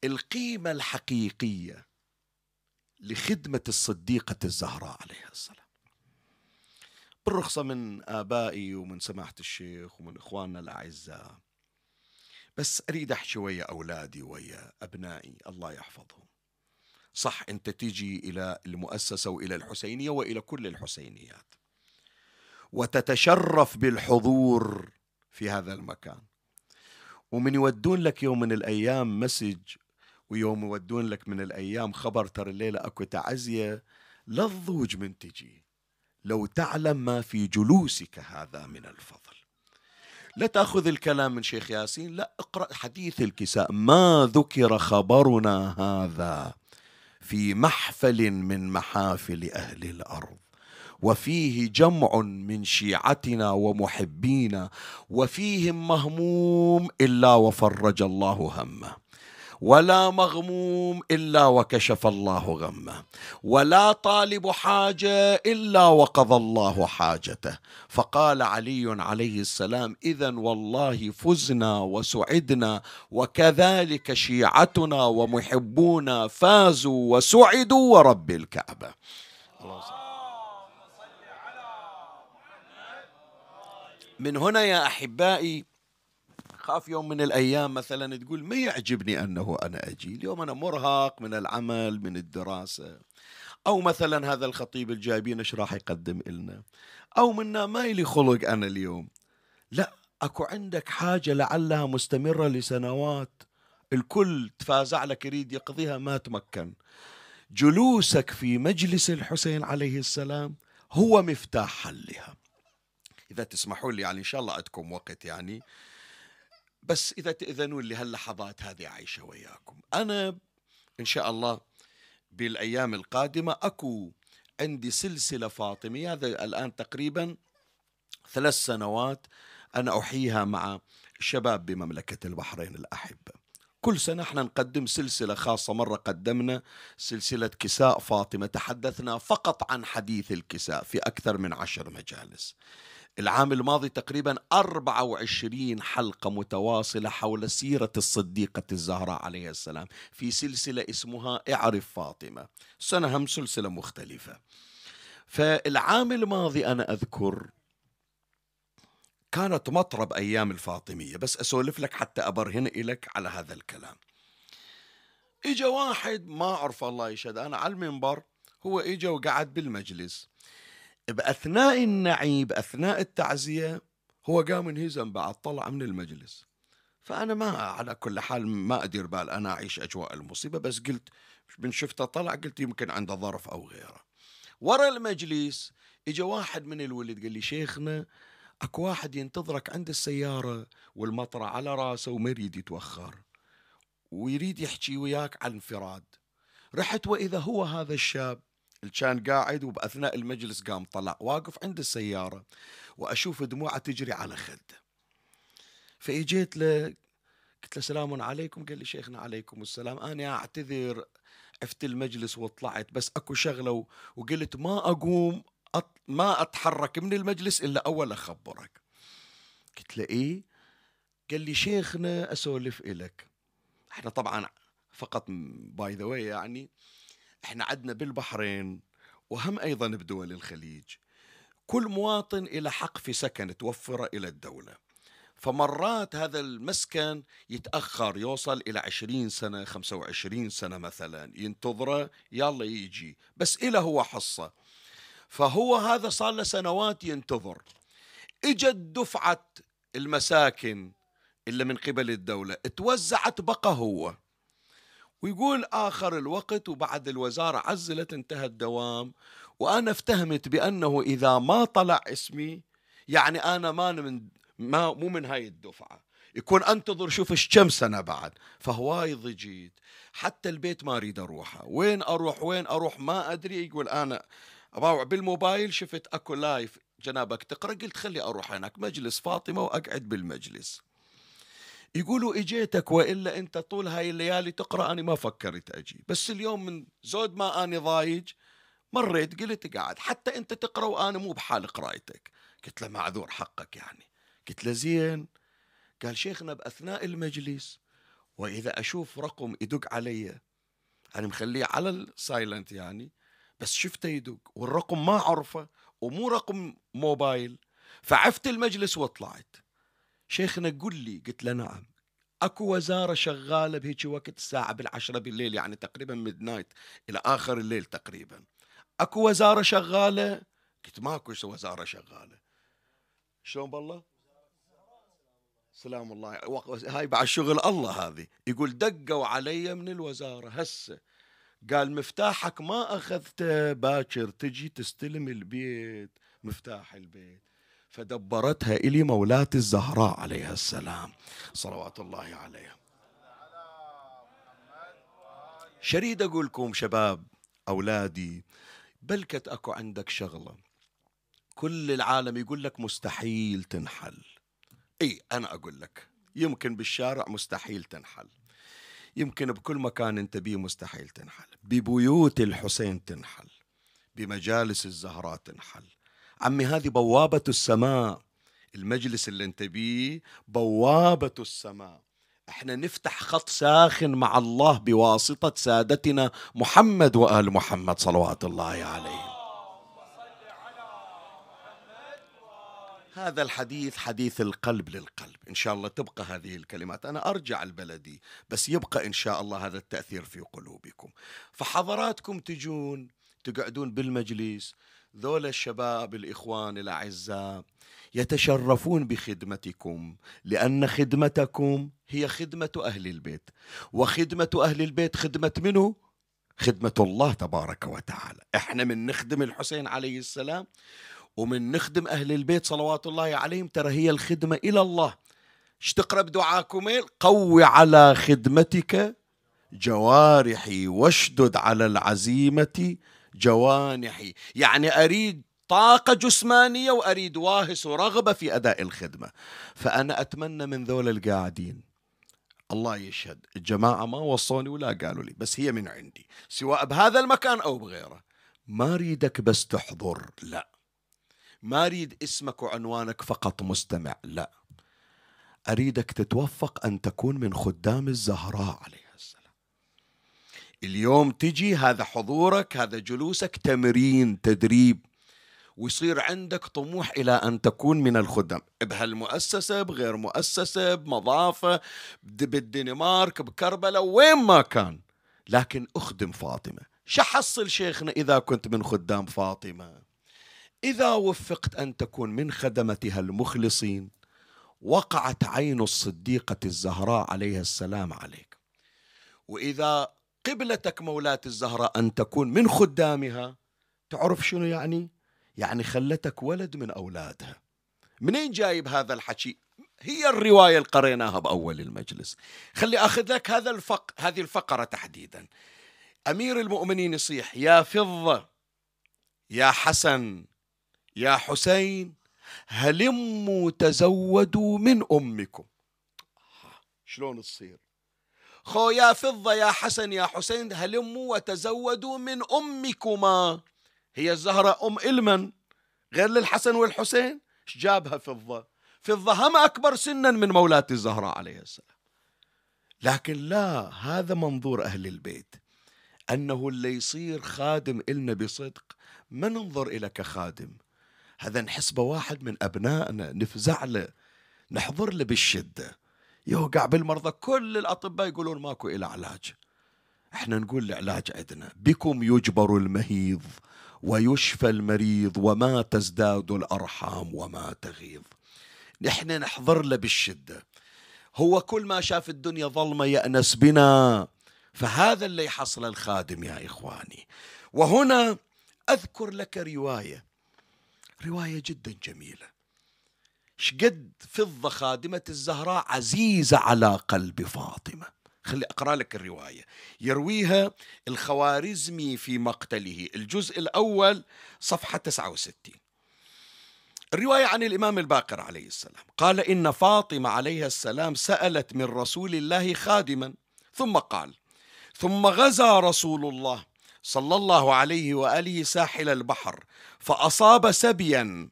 القيمة الحقيقية. لخدمة الصديقة الزهراء عليها السلام. بالرخصة من آبائي ومن سماحة الشيخ ومن إخواننا الأعزاء. بس أريد أحكي ويا أولادي ويا أبنائي الله يحفظهم. صح أنت تيجي إلى المؤسسة وإلى الحسينية وإلى كل الحسينيات. وتتشرف بالحضور في هذا المكان. ومن يودون لك يوم من الأيام مسج ويوم يودون لك من الأيام خبر ترى الليلة أكو تعزية لا الضوج من تجي. لو تعلم ما في جلوسك هذا من الفضل. لا تأخذ الكلام من شيخ ياسين لا اقرأ حديث الكساء. ما ذكر خبرنا هذا في محفل من محافل أهل الأرض. وفيه جمع من شيعتنا ومحبينا وفيهم مهموم إلا وفرج الله همه. ولا مغموم إلا وكشف الله غمه ولا طالب حاجة إلا وقضى الله حاجته. فقال علي عليه السلام اذا والله فزنا وسعدنا وكذلك شيعتنا ومحبونا فازوا وسعدوا ورب الكعبة. من هنا يا أحبائي خاف يوم من الأيام مثلا تقول ما يعجبني أنه أنا أجي؟ اليوم أنا مرهق من العمل من الدراسة. أو مثلا هذا الخطيب الجايبين إيش راح يقدم لنا أو منا ما يلي خلق أنا اليوم. لا أكو عندك حاجة لعلها مستمرة لسنوات. الكل تفازع لك يريد يقضيها ما تمكن. جلوسك في مجلس الحسين عليه السلام هو مفتاح حلها. إذا تسمحوا لي يعني إن شاء الله عندكم وقت يعني. بس إذا تأذنون لي هاللحظات هذه عايشة وياكم. أنا إن شاء الله بالأيام القادمة أكو عندي سلسلة فاطمية هذا الآن تقريبا ثلاث سنوات أنا أحييها مع الشباب بمملكة البحرين الأحبة كل سنة إحنا نقدم سلسلة خاصة مرة قدمنا سلسلة كساء فاطمة تحدثنا فقط عن حديث الكساء في أكثر من عشر مجالس. العام الماضي تقريبا 24 حلقة متواصلة حول سيرة الصديقة الزهراء عليه السلام في سلسلة اسمها اعرف فاطمة. سنة هم سلسلة مختلفة. فالعام الماضي أنا أذكر كانت مطرب أيام الفاطمية بس أسولف لك حتى أبرهن إليك على هذا الكلام. إجا واحد ما أعرف الله يشهد أنا على المنبر هو إجا وقعد بالمجلس. بأثناء النعيب أثناء التعزية هو قام انهزم بعد طلع من المجلس. فأنا ما على كل حال ما أدير بال أنا أعيش أجواء المصيبة بس قلت من شفته طلع قلت يمكن عنده ظرف أو غيره. ورا المجلس اجى واحد من الولد قال لي شيخنا أكو واحد ينتظرك عند السيارة والمطرة على راسه وما يريد يتوخر ويريد يحكي وياك عن انفراد رحت وإذا هو هذا الشاب اللي كان قاعد وبأثناء المجلس قام طلع واقف عند السيارة وأشوف دموعه تجري على خده فإجيت له قلت له سلام عليكم؟ قال لي شيخنا عليكم السلام. أنا أعتذر عفت المجلس وطلعت بس أكو شغلة وقلت ما أقوم أط... ما أتحرك من المجلس إلا أول أخبرك. قلت له إيه؟ قال لي شيخنا أسولف إلك. إحنا طبعا فقط باي ذا يعني إحنا عندنا بالبحرين وهم أيضا بدول الخليج. كل مواطن إلى حق في سكن توفر إلى الدولة. فمرات هذا المسكن يتأخر يوصل إلى عشرين سنة خمسة وعشرين سنة مثلا. ينتظره يلا يجي. بس إلى هو حصة. فهو هذا صار له سنوات ينتظر. اجت دفعة المساكن إلا من قبل الدولة توزعت بقى هو. ويقول آخر الوقت وبعد الوزارة عزلت انتهى الدوام وأنا افتهمت بأنه إذا ما طلع اسمي يعني أنا ما من ما مو من هاي الدفعة. يكون أنتظر شوف إيش كم سنة بعد. فهواي ضجيت. حتى البيت ما أريد أروحه. وين أروح؟ وين أروح؟ ما أدري. يقول أنا أباوع بالموبايل شفت أكو لايف جنابك تقرأ؟ قلت خلي أروح هناك مجلس فاطمة وأقعد بالمجلس. يقولوا إجيتك وإلا أنت طول هاي الليالي تقرأ أنا ما فكرت أجي. بس اليوم من زود ما اني ضايج مريت قلت قاعد. حتى أنت تقرأ وأنا مو بحال قرايتك قلت له معذور حقك يعني. قلت له زين. قال شيخنا بأثناء المجلس وإذا أشوف رقم يدق علي أنا مخليه على ال silent يعني بس شفته يدق والرقم ما عرفه ومو رقم موبايل. فعفت المجلس وطلعت. شيخنا قل لي قلت له نعم. أكو وزارة شغالة بهيك وقت الساعة بالعشرة بالليل يعني تقريبا midnight إلى آخر الليل تقريبا. أكو وزارة شغالة؟ قلت ماكو وزارة شغالة. شلون بالله؟ سلام الله. هاي بعد شغل الله هذه. يقول دقوا علي من الوزارة. هسه قال مفتاحك ما أخذته باكر تجي تستلم البيت مفتاح البيت. فدبرتها إلي مولاة الزهراء عليها السلام. صلوات الله عليها. شريد أقول لكم شباب أولادي بلكت أكو عندك شغلة. كل العالم يقول لك مستحيل تنحل. إي أنا أقول لك يمكن بالشارع مستحيل تنحل. يمكن بكل مكان أنت بيه مستحيل تنحل. ببيوت الحسين تنحل. بمجالس الزهراء تنحل. عمي هذه بوابة السماء. المجلس اللي انت بيه بوابة السماء. إحنا نفتح خط ساخن مع الله بواسطة سادتنا محمد وآل محمد صلوات الله عليهم. هذا الحديث حديث القلب للقلب. إن شاء الله تبقى هذه الكلمات. أنا أرجع البلدي بس يبقى إن شاء الله هذا التأثير في قلوبكم. فحضراتكم تجون تقعدون بالمجلس ذول الشباب الإخوان الأعزاء يتشرفون بخدمتكم لأن خدمتكم هي خدمة أهل البيت. وخدمة أهل البيت خدمة منه خدمة الله تبارك وتعالى. إحنا من نخدم الحسين عليه السلام ومن نخدم أهل البيت صلوات الله عليهم ترى هي الخدمة إلى الله. بدعاء كميل قوي على خدمتك جوارحي واشدد على العزيمة جوانحي. يعني أريد طاقة جسمانية وأريد واهس ورغبة في أداء الخدمة. فأنا أتمنى من ذول القاعدين الله يشهد الجماعة ما وصوني ولا قالوا لي بس هي من عندي. سواء بهذا المكان أو بغيره. ما أريدك بس تحضر لا. ما أريد اسمك وعنوانك فقط مستمع لا. أريدك تتوفق أن تكون من خدام الزهراء السلام اليوم تجي هذا حضورك هذا جلوسك تمرين تدريب ويصير عندك طموح إلى أن تكون من الخدام بهالمؤسسة بغير مؤسسة بمضافة بالدنمارك بكربلاء وين ما كان. لكن أخدم فاطمة. شحصل شيخنا إذا كنت من خدام فاطمة؟ إذا وفقت أن تكون من خدمتها المخلصين وقعت عين الصديقة الزهراء عليها السلام عليك. وإذا قبلتك مولاة الزهراء أن تكون من خدامها. تعرف شنو يعني؟ يعني خلتك ولد من أولادها. منين جايب هذا الحكي؟ هي الرواية اللي قريناها بأول المجلس. خلي أخذ لك هذا الفق هذه الفقرة تحديدا. أمير المؤمنين يصيح يا فضة يا حسن يا حسين هلموا تزودوا من أمكم. شلون تصير؟ خو يا فضة يا حسن يا حسين هلموا وتزودوا من أمكما. هي الزهرة أم إلمن غير للحسن والحسين؟ جابها فضة؟ فضة هم أكبر سنا من مولاة الزهراء عليه السلام. لكن لا هذا منظور أهل البيت. أنه اللي يصير خادم إلنا بصدق ما ننظر إلى كخادم هذا نحسبه واحد من أبنائنا نفزع له نحضر له بالشدة. يوقع بالمرضى كل الأطباء يقولون ماكو إلى علاج. إحنا نقول العلاج عندنا بكم يجبر المهيض ويشفى المريض وما تزداد الأرحام وما تغيظ؟ نحن نحضر له بالشدة. هو كل ما شاف الدنيا ظلمة يأنس بنا. فهذا اللي يحصل الخادم يا إخواني. وهنا أذكر لك رواية. رواية جدا جميلة. شقد فضة خادمة الزهراء عزيزة على قلب فاطمة. خلي أقرأ لك الرواية. يرويها الخوارزمي في مقتله. الجزء الأول صفحة 69 الرواية عن الإمام الباقر عليه السلام. قال إن فاطمة عليها السلام سألت من رسول الله خادما. ثم قال ثم غزا رسول الله صلى الله عليه وآله ساحل البحر فأصاب سبيا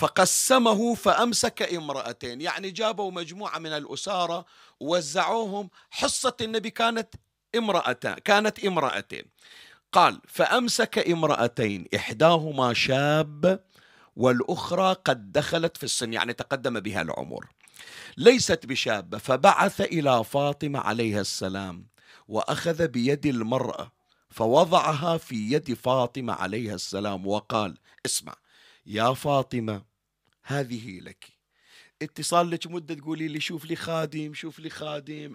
فقسمه فأمسك امرأتين. يعني جابوا مجموعة من الأسارة ووزعوهم. حصة النبي كانت امرأتان كانت امرأتين. قال فأمسك امرأتين إحداهما شاب والأخرى قد دخلت في السن يعني تقدم بها العمر. ليست بشابة فبعث إلى فاطمة عليها السلام وأخذ بيد المرأة فوضعها في يد فاطمة عليها السلام وقال اسمع يا فاطمة هذه لك. اتصال لك مدة تقولي لي شوف لي خادم شوف لي خادم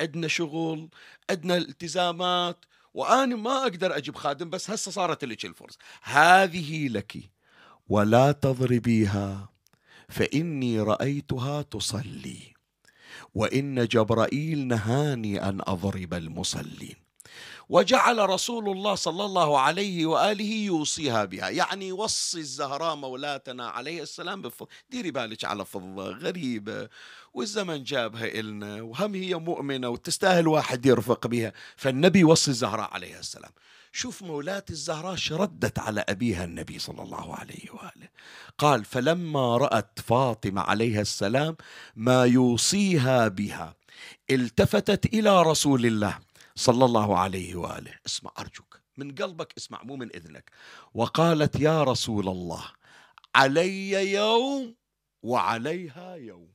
عندنا شغل عندنا التزامات وأنا ما أقدر أجيب خادم بس هسه صارت لك الفرصه هذه لك ولا تضربيها فإني رأيتها تصلي وإن جبرائيل نهاني أن أضرب المصلين. وجعل رسول الله صلى الله عليه وآله يوصيها بها. يعني وصي الزهراء مولاتنا عليه السلام بفضل ديري بالك على فضة غريبة والزمن جابها إلنا وهم هي مؤمنة وتستاهل واحد يرفق بها. فالنبي وصي الزهراء عليه السلام. شوف مولاة الزهراء شردت على أبيها النبي صلى الله عليه وآله. قال فلما رأت فاطمة عليها السلام ما يوصيها بها التفتت إلى رسول الله. صلى الله عليه وآله. اسمع أرجوك. من قلبك اسمع مو من إذنك. وقالت يا رسول الله علي يوم وعليها يوم.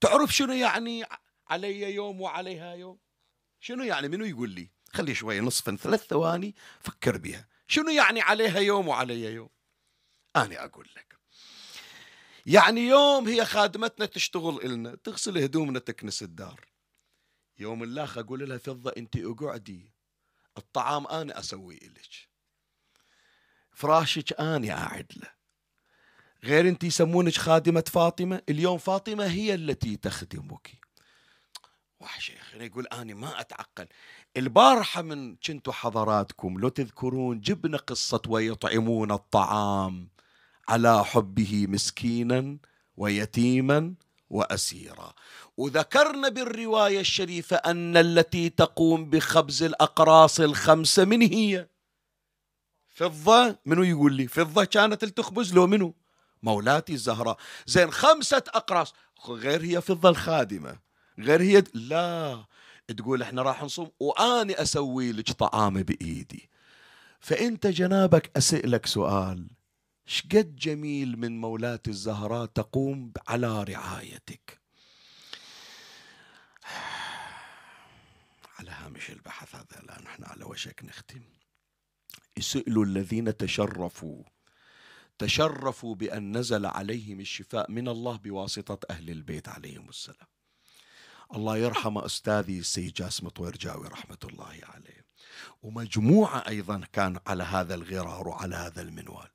تعرف شنو يعني علي يوم وعليها يوم؟ شنو يعني؟ منو يقول لي؟ خلي شوي نصف ثلاث ثواني فكر بها شنو يعني عليها يوم وعلي يوم؟ أنا أقول لك. يعني يوم هي خادمتنا تشتغل إلنا تغسل هدومنا تكنس الدار. يوم اللاخ أقول لها فضة أنت اقعدي. الطعام أنا أسوي لك. فراشك أنا أعد له. غير أنت يسمونك خادمة فاطمة اليوم فاطمة هي التي تخدمك. وحشيخ يقول أنا ما أتعقل. البارحة من كنتوا حضراتكم لو تذكرون جبنا قصة ويطعمون الطعام على حبه مسكينا ويتيما. وأسيرا. وذكرنا بالرواية الشريفة أن التي تقوم بخبز الأقراص الخمسة من هي؟ فضة منو يقول لي؟ فضة كانت تخبز لو منو؟ مولاتي الزهراء. زين خمسة أقراص. غير هي فضة الخادمة. غير هي لا. تقول إحنا راح نصوم وآني أسوي لك طعام بإيدي. فإنت جنابك أسألك سؤال. شقد جميل من مولات الزهراء تقوم على رعايتك. على هامش البحث هذا الان إحنا على وشك نختم. يسألوا الذين تشرفوا. تشرفوا بأن نزل عليهم الشفاء من الله بواسطة أهل البيت عليهم السلام. الله يرحم أستاذي السيد جاسم طويرجاوي رحمة الله عليه. ومجموعة أيضا كان على هذا الغرار وعلى هذا المنوال.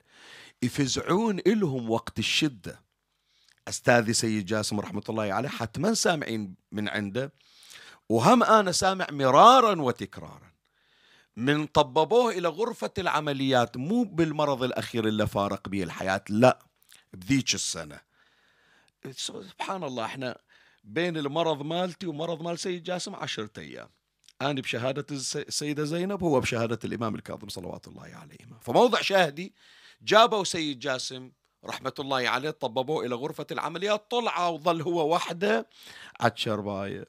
يفزعون إلهم وقت الشدة. أستاذي سيد جاسم رحمة الله عليه حتما سامعين من عنده وهم أنا سامع مرارا وتكرارا. من طببوه إلى غرفة العمليات مو بالمرض الأخير اللي فارق به الحياة لا بذيك السنة. سبحان الله إحنا بين المرض مالتي ومرض مال سيد جاسم عشرة أيام. أنا بشهادة السيدة زينب هو بشهادة الإمام الكاظم صلوات الله عليه فموضع شاهدي جابوا سيد جاسم رحمة الله عليه طببوه إلى غرفة العمليات طلع وظل هو وحده عالشرباية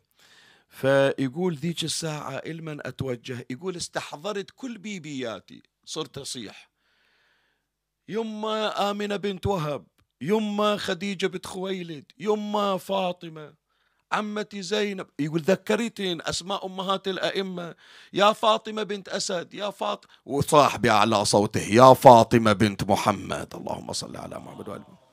فيقول ذيك الساعة إلمن أتوجه يقول استحضرت كل بيبياتي صرت أصيح. يما آمنة بنت وهب يما خديجة بنت خويلد يما فاطمة. عمتي زينب. يقول ذكرتين أسماء أمهات الأئمة. يا فاطمة بنت أسد يا فاطمة وصاح بأعلى صوته. يا فاطمة بنت محمد. اللهم صل على محمد وآله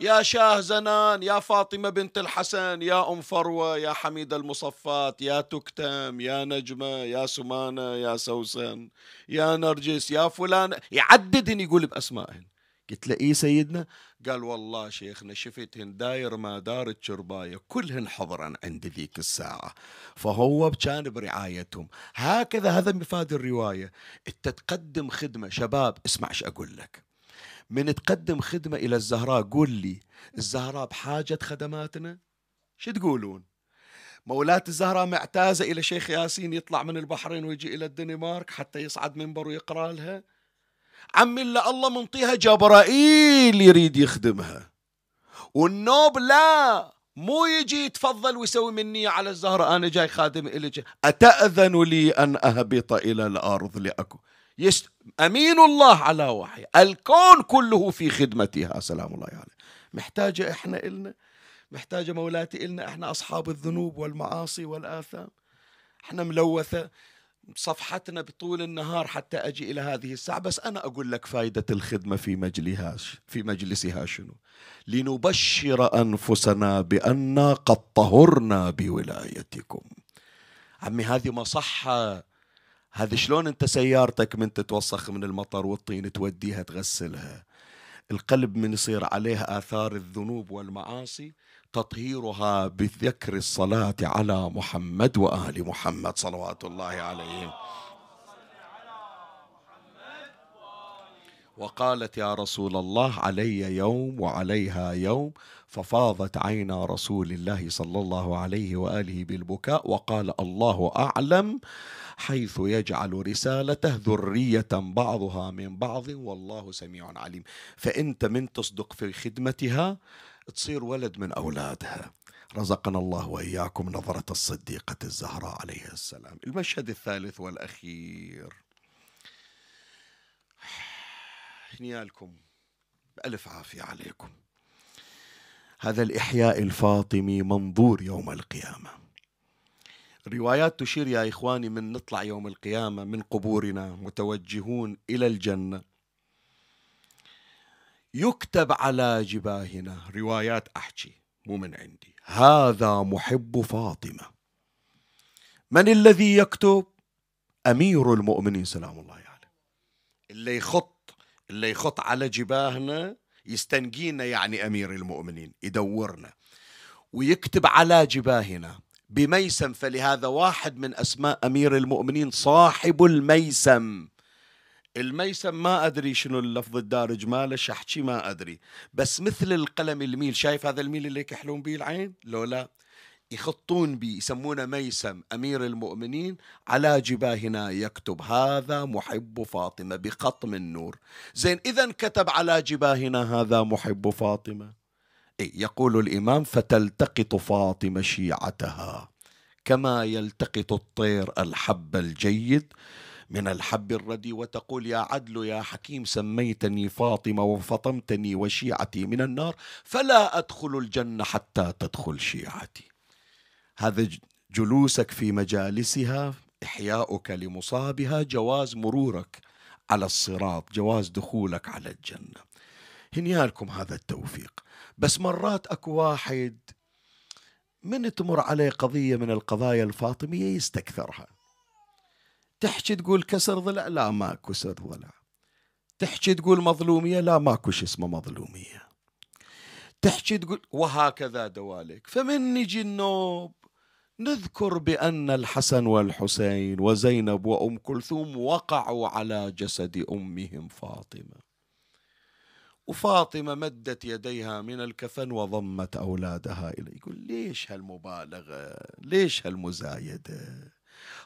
يا شاه زنان يا فاطمة بنت الحسن يا أم فروة يا حميد المصفات يا تكتم يا نجمة يا سمانة يا سوسن يا نرجس يا فلان يعددن يقول بأسمائهن. قلت له إيه سيدنا قال والله شيخنا شفتهن داير ما دارت شرباية كلهن حضرا عند ذيك الساعة. فهو كان برعايتهم. هكذا هذا مفاد الرواية. انت تقدم خدمة شباب اسمع إيش أقول لك. من تقدم خدمة إلى الزهراء قول لي الزهراء بحاجة خدماتنا؟ شو تقولون؟ مولاة الزهراء معتازة إلى شيخ ياسين يطلع من البحرين ويجي إلى الدنمارك حتى يصعد منبر ويقرأ لها؟ عمي إلا الله منطيها جبرائيل يريد يخدمها. والنوب لا مو يجي يتفضل ويسوي مني على الزهرة أنا جاي خادم إليك أتأذن لي أن أهبط إلى الأرض لأكو. يست... أمين الله على وحي. الكون كله في خدمتها. سلام الله عليه. محتاجة إحنا إلنا؟ محتاجة مولاتي إلنا؟ إحنا أصحاب الذنوب والمعاصي والآثام. إحنا ملوثة. صفحتنا بطول النهار حتى أجي إلى هذه الساعة بس أنا أقول لك فائدة الخدمة في مجلسها في مجلسها شنو؟ لنبشر أنفسنا بأننا قد طهرنا بولايتكم. عمي هذه مصحة. هذه شلون أنت سيارتك من تتوسخ من المطر والطين توديها تغسلها؟ القلب من يصير عليها آثار الذنوب والمعاصي تطهيرها بذكر الصلاة على محمد وآل محمد صلوات الله عليهم وقالت يا رسول الله علي يوم وعليها يوم ففاضت عينا رسول الله صلى الله عليه وآله بالبكاء وقال الله أعلم حيث يجعل رسالته ذرية بعضها من بعض والله سميع عليم. فانت من تصدق في خدمتها تصير ولد من أولادها. رزقنا الله وإياكم نظرة الصديقة الزهراء عليها السلام. المشهد الثالث والأخير. هنيالكم. بألف عافية عليكم. هذا الإحياء الفاطمي منظور يوم القيامة. الروايات تشير يا إخواني من نطلع يوم القيامة من قبورنا متوجهون إلى الجنة. يكتب على جباهنا روايات أحكي مو من عندي. هذا محب فاطمة. من الذي يكتب؟ أمير المؤمنين سلام الله عليه. يعني. اللي يخط اللي يخط على جباهنا يستنقينا يعني أمير المؤمنين يدورنا. ويكتب على جباهنا بميسم فلهذا واحد من أسماء أمير المؤمنين صاحب الميسم. الميسم ما أدري شنو اللفظ الدارج ماله شحكي ما أدري. بس مثل القلم الميل شايف هذا الميل اللي يكحلون به العين؟ لو لا يخطون به يسمونه ميسم أمير المؤمنين على جباهنا يكتب هذا محب فاطمة بخط من نور زين إذا كتب على جباهنا هذا محب فاطمة. إيه يقول الإمام فتلتقط فاطمة شيعتها كما يلتقط الطير الحب الجيد. من الحب الردي وتقول يا عدل يا حكيم سميتني فاطمة وفطمتني وشيعتي من النار فلا أدخل الجنة حتى تدخل شيعتي. هذا جلوسك في مجالسها إحياؤك لمصابها جواز مرورك على الصراط جواز دخولك على الجنة. هنيالكم هذا التوفيق. بس مرات أكو واحد من تمر عليه قضية من القضايا الفاطمية يستكثرها. تحكي تقول كسر ضلع؟ لا ما كسر ضلع. تحكي تقول مظلومية؟ لا ماكو شيء اسمه مظلومية. تحكي تقول وهكذا دوالك فمن نجي النوب نذكر بأن الحسن والحسين وزينب وأم كلثوم وقعوا على جسد أمهم فاطمة. وفاطمة مدت يديها من الكفن وضمت أولادها إليه يقول ليش هالمبالغة؟ ليش هالمزايدة؟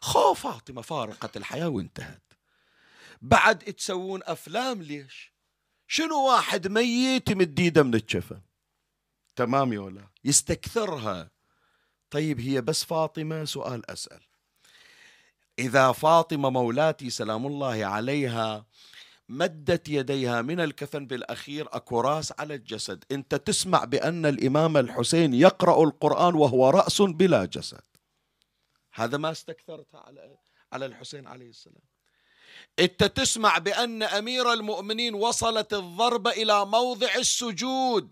خو فاطمة فارقت الحياة وانتهت. بعد تسوون أفلام ليش؟ شنو واحد ميت يمد إيده من الكفن تمام يا ولا؟ يستكثرها. طيب هي بس فاطمة؟ سؤال أسأل. إذا فاطمة مولاتي سلام الله عليها مدت يديها من الكفن بالأخير أكو رأس على الجسد. أنت تسمع بأن الإمام الحسين يقرأ القرآن وهو رأس بلا جسد. هذا ما استكثرت على على الحسين عليه السلام. إنت تسمع بأن أمير المؤمنين وصلت الضربه إلى موضع السجود.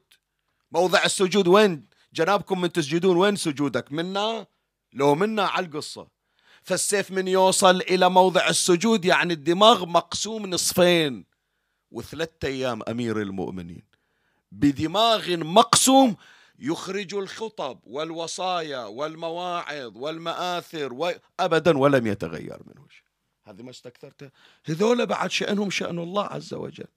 موضع السجود وين؟ جنابكم من تسجدون وين سجودك؟ منا؟ لو منا على القصة. فالسيف من يوصل إلى موضع السجود يعني الدماغ مقسوم نصفين وثلاثة أيام أمير المؤمنين. بدماغ مقسوم يخرج الخطب والوصايا والمواعظ والمآثر و... أبدا ولم يتغير منه شيء. هذه ما استكثرته هذول بعد شأنهم شأن الله عز وجل.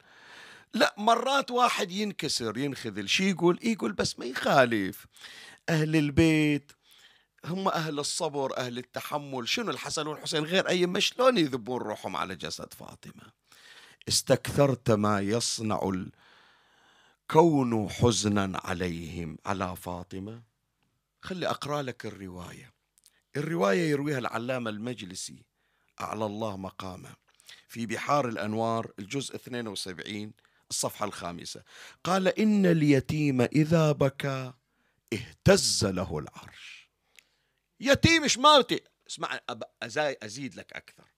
لا مرات واحد ينكسر ينخذل شي يقول يقول بس ما يخالف. أهل البيت هم أهل الصبر أهل التحمل. شنو الحسن والحسين غير أي؟ شلون يذبون روحهم على جسد فاطمة؟ استكثرت ما يصنع ال... كون حزنا عليهم. على فاطمة خلي أقرأ لك الرواية. الرواية يرويها العلامة المجلسي. أعلى الله مقامه. في بحار الأنوار الجزء 72 الصفحة الخامسة. قال إن اليتيم إذا بكى اهتز له العرش. يتيم إيش مالتي؟ اسمع أزيد لك أكثر.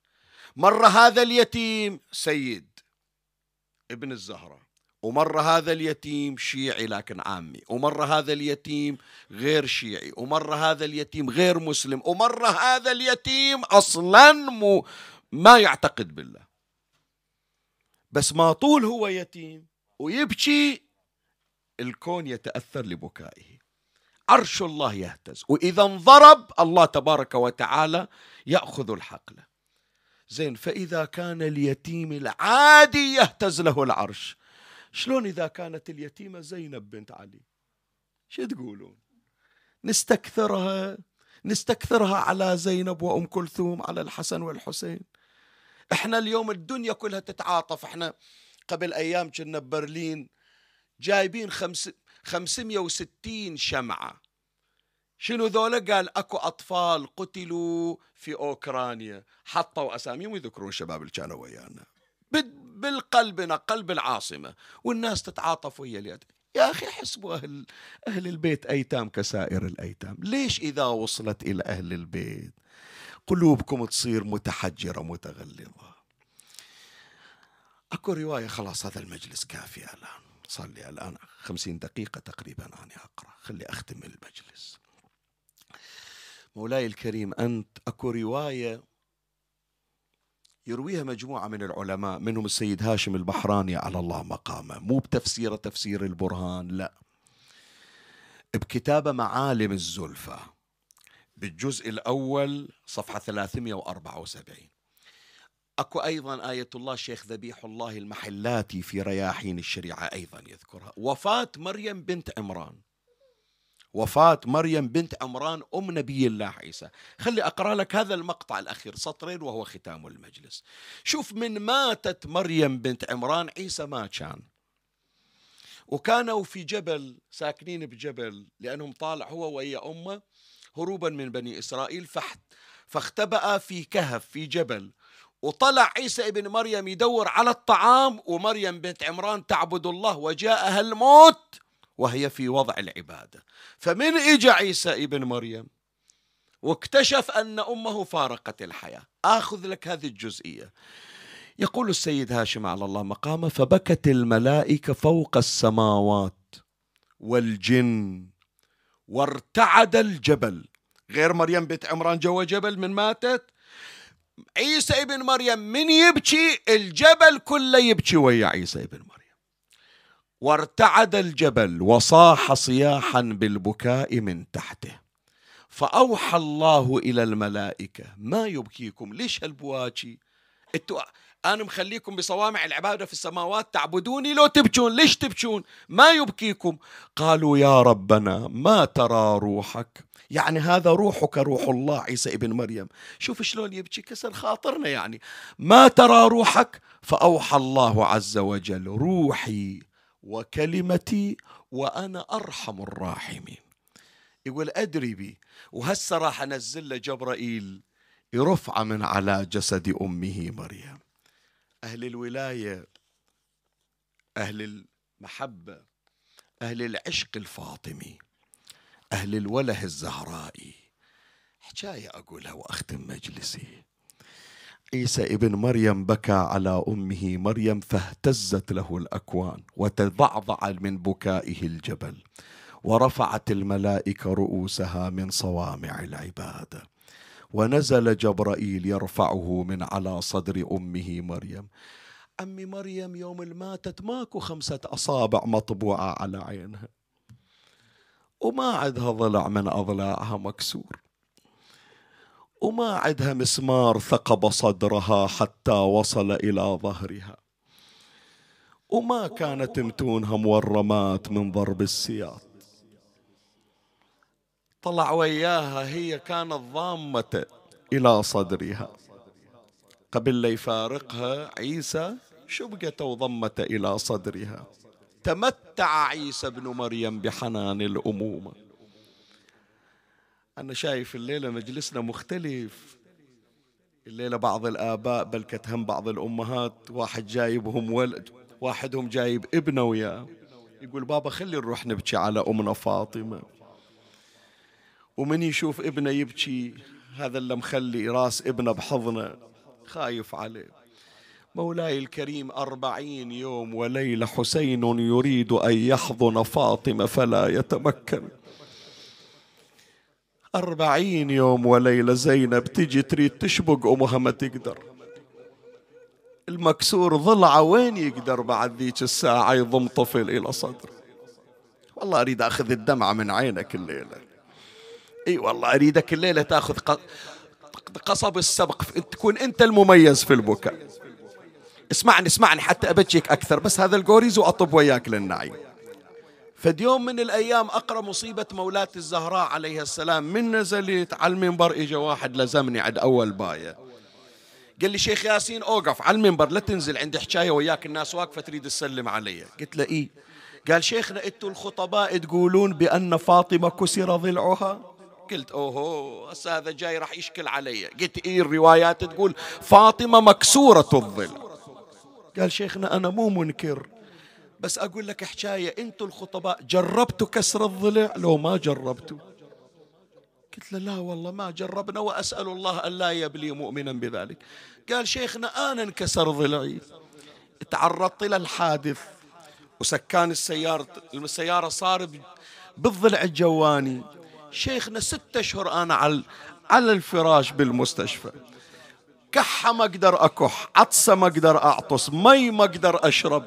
مر هذا اليتيم سيد ابن الزهره ومرة هذا اليتيم شيعي لكن عامي ومرة هذا اليتيم غير شيعي ومرة هذا اليتيم غير مسلم ومرة هذا اليتيم أصلا مو ما يعتقد بالله. بس ما طول هو يتيم ويبكي الكون يتأثر لبكائه. عرش الله يهتز وإذا انضرب الله تبارك وتعالى يأخذ الحقل. زين فإذا كان اليتيم العادي يهتز له العرش. شلون إذا كانت اليتيمة زينب بنت علي؟ شو تقولون؟ نستكثرها نستكثرها على زينب وأم كلثوم على الحسن والحسين. إحنا اليوم الدنيا كلها تتعاطف. إحنا قبل أيام كنا ببرلين جايبين خمس خمسمية وستين شمعة. شنو ذولا؟ قال أكو أطفال قتلوا في أوكرانيا. حطوا أساميهم ويذكرون الشباب اللي كانوا ويانا. بالقلب قلب العاصمة والناس تتعاطف ويا اليد. يا أخي حسبوا أهل, أهل البيت أيتام كسائر الأيتام. ليش إذا وصلت إلى أهل البيت قلوبكم تصير متحجرة متغلظة؟ أكو رواية خلاص هذا المجلس كافي الآن. صار لي الآن. خمسين دقيقة تقريبا أنا أقرأ. خلي أختم المجلس. مولاي الكريم أنت أكو رواية يرويها مجموعة من العلماء منهم السيد هاشم البحراني على الله مقامه. مو بتفسير تفسير البرهان لا. بكتابة معالم أكو أيضا آية الله شيخ ذبيح الله المحلاتي في رياحين الشريعة أيضا يذكرها. وفاة مريم بنت عمران. وفاة مريم بنت عمران أم نبي الله عيسى. خلي أقرأ لك هذا المقطع الأخير سطرين وهو ختام المجلس. شوف من ماتت مريم بنت عمران عيسى ما كان. وكانوا في جبل ساكنين بجبل لأنهم طالع هو ويا أمه هروبا من بني إسرائيل فحت فاختبأ في كهف في جبل. وطلع عيسى ابن مريم يدور على الطعام ومريم بنت عمران تعبد الله وجاءها الموت. وهي في وضع العبادة. فمن إجا عيسى ابن مريم واكتشف أن أمه فارقت الحياة. آخذ لك هذه الجزئية. يقول السيد هاشم على الله مقامه فبكت الملائكة فوق السماوات والجن وارتعد الجبل. غير مريم بنت عمران جوا جبل من ماتت. عيسى ابن مريم من يبكي الجبل كله يبكي ويا عيسى ابن مريم. وارتعد الجبل وصاح صياحا بالبكاء من تحته. فأوحى الله إلى الملائكة ما يبكيكم؟ ليش هالبواكي؟ إنتوا أنا مخليكم بصوامع العبادة في السماوات تعبدوني لو تبكون ليش تبكون؟ ما يبكيكم. قالوا يا ربنا ما ترى روحك. يعني هذا روحك روح الله عيسى ابن مريم. شوف شلون يبكي كسر خاطرنا يعني. ما ترى روحك؟ فأوحى الله عز وجل روحي وكلمتي وأنا أرحم الراحمين. يقول أدري بي وهسه راح أنزل له جبرائيل يرفع من على جسد أمه مريم. أهل الولاية أهل المحبة أهل العشق الفاطمي أهل الوله الزهرائي. حكاية أقولها وأختم مجلسي. عيسى ابن مريم بكى على أمه مريم فاهتزت له الأكوان وتضعضع من بكائه الجبل ورفعت الملائكة رؤوسها من صوامع العباده ونزل جبرائيل يرفعه من على صدر أمه مريم. عمي مريم يوم الماتت ماكو خمسة أصابع مطبوعة على عينها. وما عندها ضلع من أضلاعها مكسور. وما عندها مسمار ثقب صدرها حتى وصل إلى ظهرها. وما كانت متونها مورمات من ضرب السياط. طلع وياها هي كانت ضامة إلى صدرها. قبل لا يفارقها عيسى شبقت وضمت إلى صدرها. تمتع عيسى بن مريم بحنان الأمومة. أنا شايف الليلة مجلسنا مختلف. الليلة بعض الآباء بل كتهم بعض الأمهات. واحد جايبهم ولد واحدهم جايب ابنة وياه. يقول بابا خلي نروح نبكي على أمنا فاطمة. ومن يشوف ابنه يبكي هذا اللي مخلي راس ابنه بحضنه خايف عليه. مولاي الكريم أربعين يوم وليلة حسين يريد أن يحضن فاطمة فلا يتمكن. أربعين يوم وليلة زينب تجي تريد تشبق أمها ما تقدر. المكسور ضلعه وين يقدر بعد ذيك الساعة يضم طفل إلى صدره. والله أريد أخذ الدمعة من عينك الليلة. إي والله أريدك الليلة تأخذ قصب السبق. تكون أنت المميز في البكاء. اسمعني اسمعني حتى أبكيك أكثر بس هذا الجوريز واطب وياك للنعيم. فد يوم من الأيام أقرأ مصيبة مولاة الزهراء عليها السلام. من نزلت على المنبر اجى واحد لزمني عند أول باية. قال لي شيخ ياسين أوقف على المنبر لا تنزل عندي حكاية وياك الناس واقفة تريد تسلم علي. قلت له إيه؟ قال شيخنا إنتوا الخطباء تقولون بأن فاطمة كسر ضلعها؟ قلت أوهو هسه هذا جاي راح يشكل علي. قلت إيه الروايات تقول فاطمة مكسورة الضلع. قال شيخنا أنا مو منكر. بس أقول لك حكاية أنتوا الخطباء جربتوا كسر الضلع؟ لو ما جربتوا. قلت له لا والله ما جربنا وأسأل الله أن لا يبلي مؤمنا بذلك. قال شيخنا أنا انكسر ضلعي. تعرضت إلى الحادث وسكان السيارة السيارة صار بالضلع الجواني. شيخنا ستة أشهر أنا على على الفراش بالمستشفى. كحة ما أقدر أكح عطسة ما أقدر أعطس مي ما أقدر أشرب.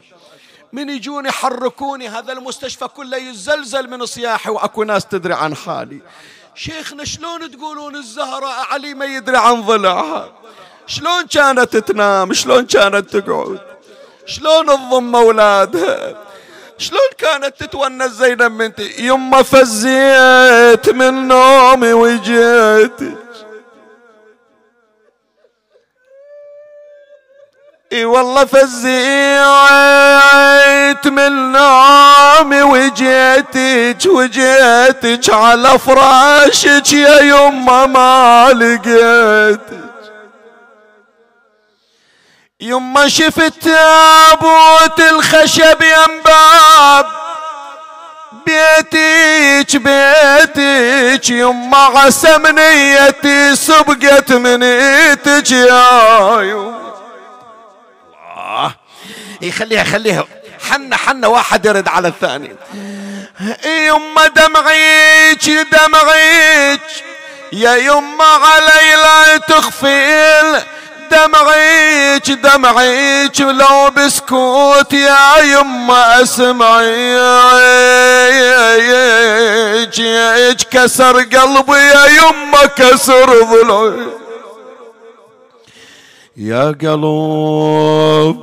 من يجون يحركوني هذا المستشفى كله يزلزل من صياحي وأكو ناس تدري عن حالي. شيخنا شلون تقولون الزهراء علي ما يدري عن ضلعها. شلون كانت تنام؟ شلون كانت تقعد؟ شلون تضم أولادها؟ شلون كانت تتونس زينب بنتي؟ يما فزيت من نومي وجيت. إي والله فزيت من نومي وجيتك وجيتك على فراشك يا يما ما لقيتك يما شفت تابوت الخشب ينباب بيتك بيتك يما عسى منيتي سبقت من ايتك يا يما. يخليها خليها حنا حنا واحد يرد على الثاني. يما دمعيك دمعيك. يا يما علي لا تخفي دمعيك دمعيك لو بسكوت يا يما أسمعيك. كسر قلبي يا يما كسر ضلعي يا قلب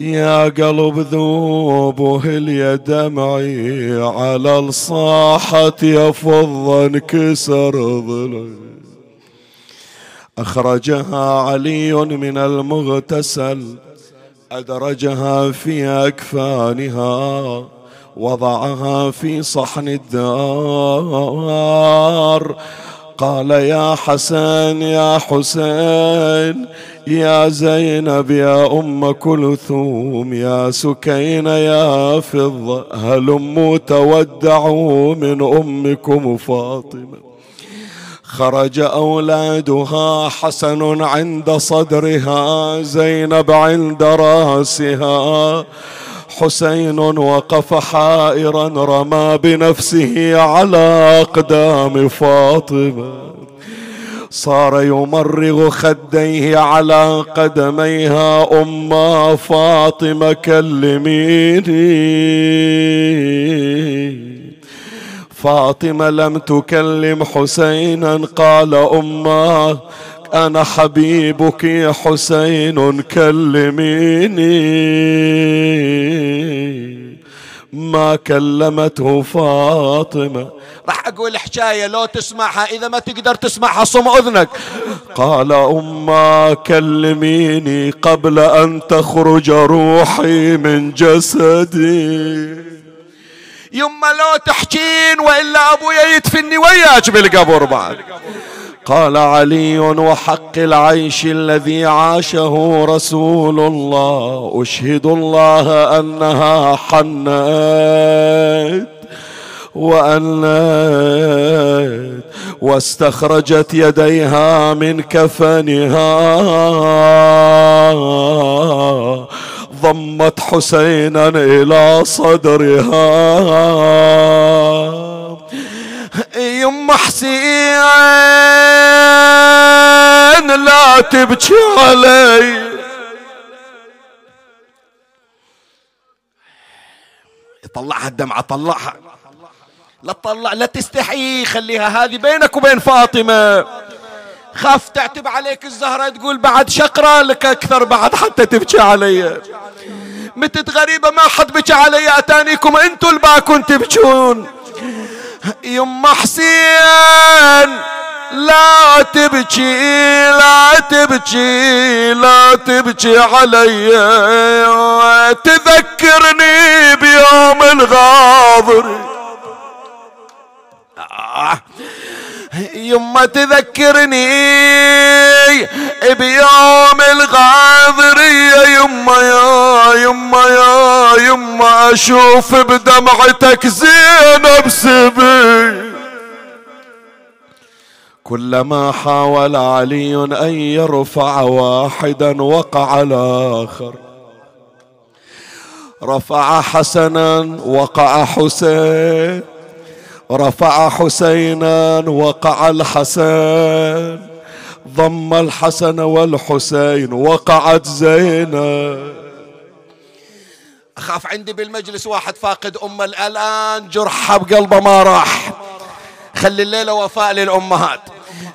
يا قلب ذوب وهل يا دمعي على الصاحة يفض انكسر ضلعي أخرجها علي من المغتسل أدرجها في أكفانها وضعها في صحن الدار. قال يا حسن يا حسين يا زينب يا أم كلثوم يا سكين يا فضة هلموا تودعوا من أمكم فاطمة؟ خرج أولادها حسن عند صدرها زينب عند رأسها. حسين وقف حائرا رمى بنفسه على أقدام فاطمة. صار يمرغ خديه على قدميها أما فاطمة كلميني فاطمة لم تكلم حسينا قال أمه أنا حبيبك يا حسين كلميني. ما كلمته فاطمة. راح أقول حكاية لو تسمعها إذا ما تقدر تسمعها صم أذنك. قال أما كلميني قبل أن تخرج روحي من جسدي. يما لو تحكين وإلا أبويا يدفني وياك بالقبر بعد. قال علي وحق العيش الذي عاشه رسول الله. أشهد الله أنها حنت وأنت واستخرجت يديها من كفنها. ضمت حسينا إلى صدرها. يم حسين لا تبكي علي. طلعها الدمعة طلعها. لا تطلع لا تستحي. خليها هذه بينك وبين فاطمة. خاف تعتب عليك الزهرة تقول بعد شقرة لك أكثر بعد حتى تبكي علي. متت غريبة ما حد بكى علي أتانيكم أنتوا الباكون تبكون. يما حسين لا تبكي لا تبكي لا تبكي علي. تذكرني بيوم الغاضر آه. يما تذكرني بيوم الغاضرية. يما يا يما يا يما أشوف بدمعتك زينب سبي. كلما حاول علي أن يرفع واحدا وقع الآخر. رفع حسنا وقع حسين. رفع حسينا وقع الحسن ضم الحسن والحسين وقعت زينب أخاف عندي بالمجلس واحد فاقد أمه الآن جرحها بقلبه ما راح. خلي الليلة وفاء للأمهات.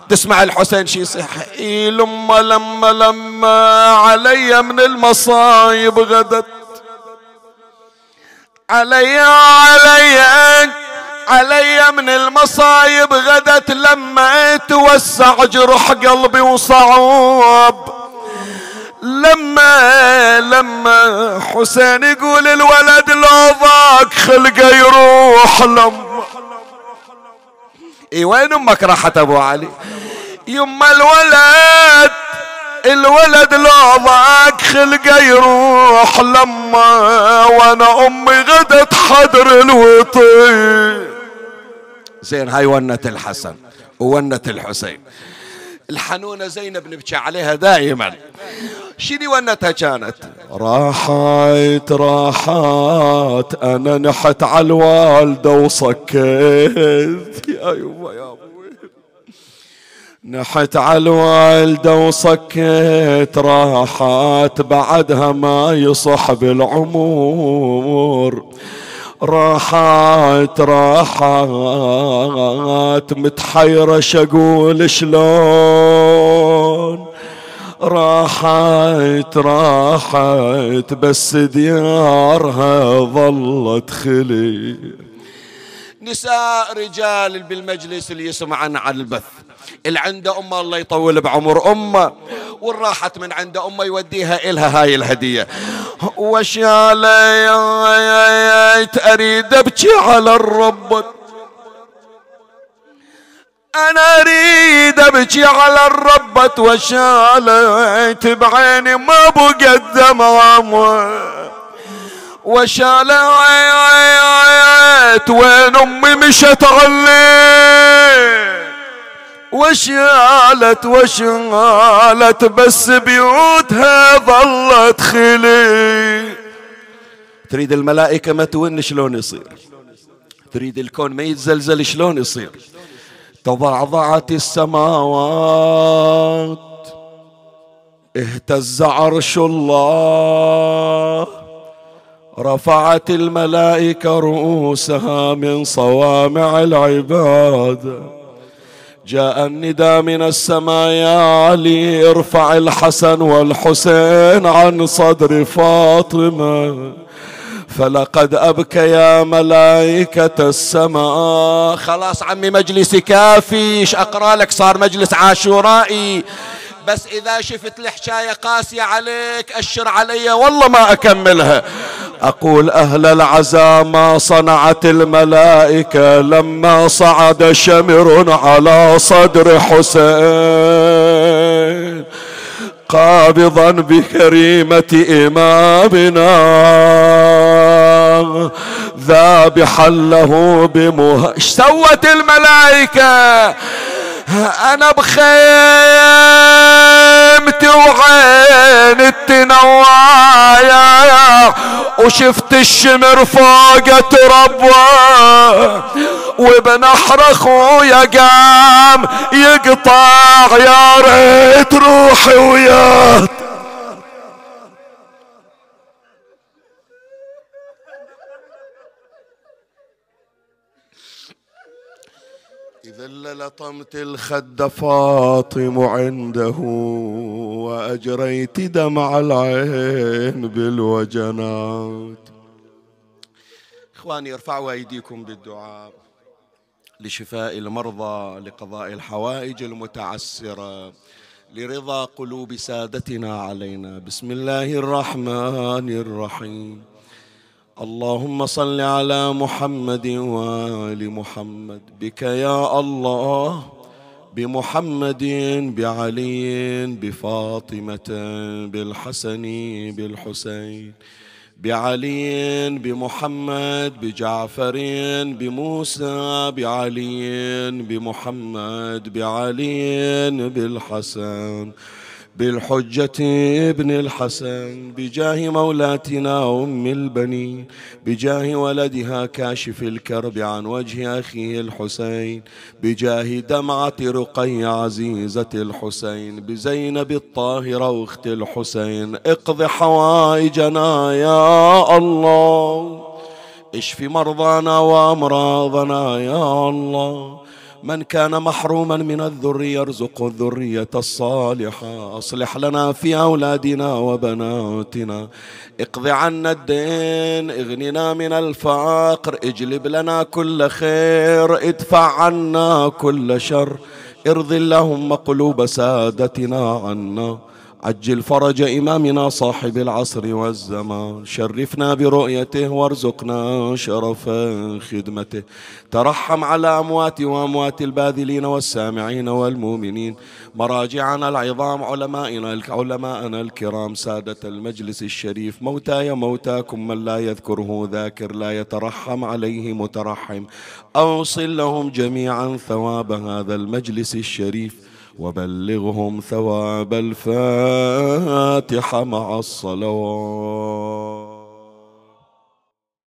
تسمع الحسين شي يصيح لما لما لما علي من المصايب غدت. علي علي علي من المصايب غدت لما توسع جرح قلبي وصعوب لما لما حسين يقول الولد لو ضاق خلقه يروح لما. إي وين أمك راحت أبو علي؟ يما الولد الولد لو ضاق خلقه يروح لما. وأنا أمي غدت حدر الوطي. زين هاي ونة الحسن وونة الحسين. الحنونة زينب نبكي عليها دائما شنو ونتها كانت؟ راحت راحت أنا نحت على الوالدة وصكيت. يا يما يا أبوي نحت على الوالدة وصكيت راحت بعدها ما يصح بالعمور راحت راحت. متحيرة شقول شلون؟ راحت راحت. بس ديارها ظلت خلي نساء رجال بالمجلس اللي يسمعن عن البث. اللي عنده أمه الله يطول بعمر أمه والراحت من عند أمه يوديها إلها هاي الهدية. وشاليت أريد أبكي على الرب. أنا أريد أبكي على الربة وشاليت بعيني ما بقى دمعة وشاليت وين أمي مشت علي. وشالت وشالت بس بيوتها ظلت خلي. تريد الملائكة ما تون شلون يصير؟ تريد الكون ما يتزلزل شلون يصير؟ تضعضعت السماوات اهتز عرش الله. رفعت الملائكة رؤوسها من صوامع العباد. جاء النداء من السماء يا علي ارفع الحسن والحسين عن صدر فاطمة. فلقد أبكى يا ملائكة السماء. خلاص عمي مجلسي كافي أقرأ لك صار مجلس عاشورائي. بس إذا شفت الحكاية قاسية عليك أشر علي والله ما أكملها. أقول أهل العزاء ما صنعت الملائكة لما صعد شمر على صدر حسين. قابضا بكريمة إمامنا. ذابحا له بمه سوت الملائكة؟ أنا بخيمتي وعين التنوايا وشفت الشمر فوق تربوه وبنحر أخويا قام يقطع يا ريت روحي وياه. لطمت الخد فاطم عنده وأجريت دمع العين بالوجنات. إخواني ارفعوا أيديكم بالدعاء لشفاء المرضى لقضاء الحوائج المتعسرة لرضا قلوب سادتنا علينا. بسم الله الرحمن الرحيم. اللهم صل على محمد وآل محمد. بك يا الله بمحمد بعلي بفاطمة بالحسن بالحسين. بعلي بمحمد بجعفر بموسى بعلي بمحمد بعلي بالحسن. بالحجة ابن الحسن بجاه مولاتنا أم البنين بجاه ولدها كاشف الكرب عن وجه أخيه الحسين بجاه دمعة رقي عزيزة الحسين بزينب الطاهرة أخت الحسين. اقض حوائجنا يا الله اشف مرضانا وأمراضنا يا الله. من كان محروما من الذرية ارزقه الذرية الصالحة. أصلح لنا في أولادنا وبناتنا. اقض عنا الدين اغننا من الفقر اجلب لنا كل خير ادفع عنا كل شر. ارض اللهم قلوب سادتنا عنا. عجل فرج إمامنا صاحب العصر والزمان. شرفنا برؤيته وارزقنا شرف خدمته. ترحم على أموات وأموات الباذلين والسامعين والمؤمنين. مراجعنا العظام علمائنا علماءنا الكرام. سادة المجلس الشريف. موتاي موتاكم من لا يذكره ذاكر. لا يترحم عليه مترحم. أوصل لهم جميعا ثواب هذا المجلس الشريف. وبلغهم ثواب الفاتحة مع الصلوات.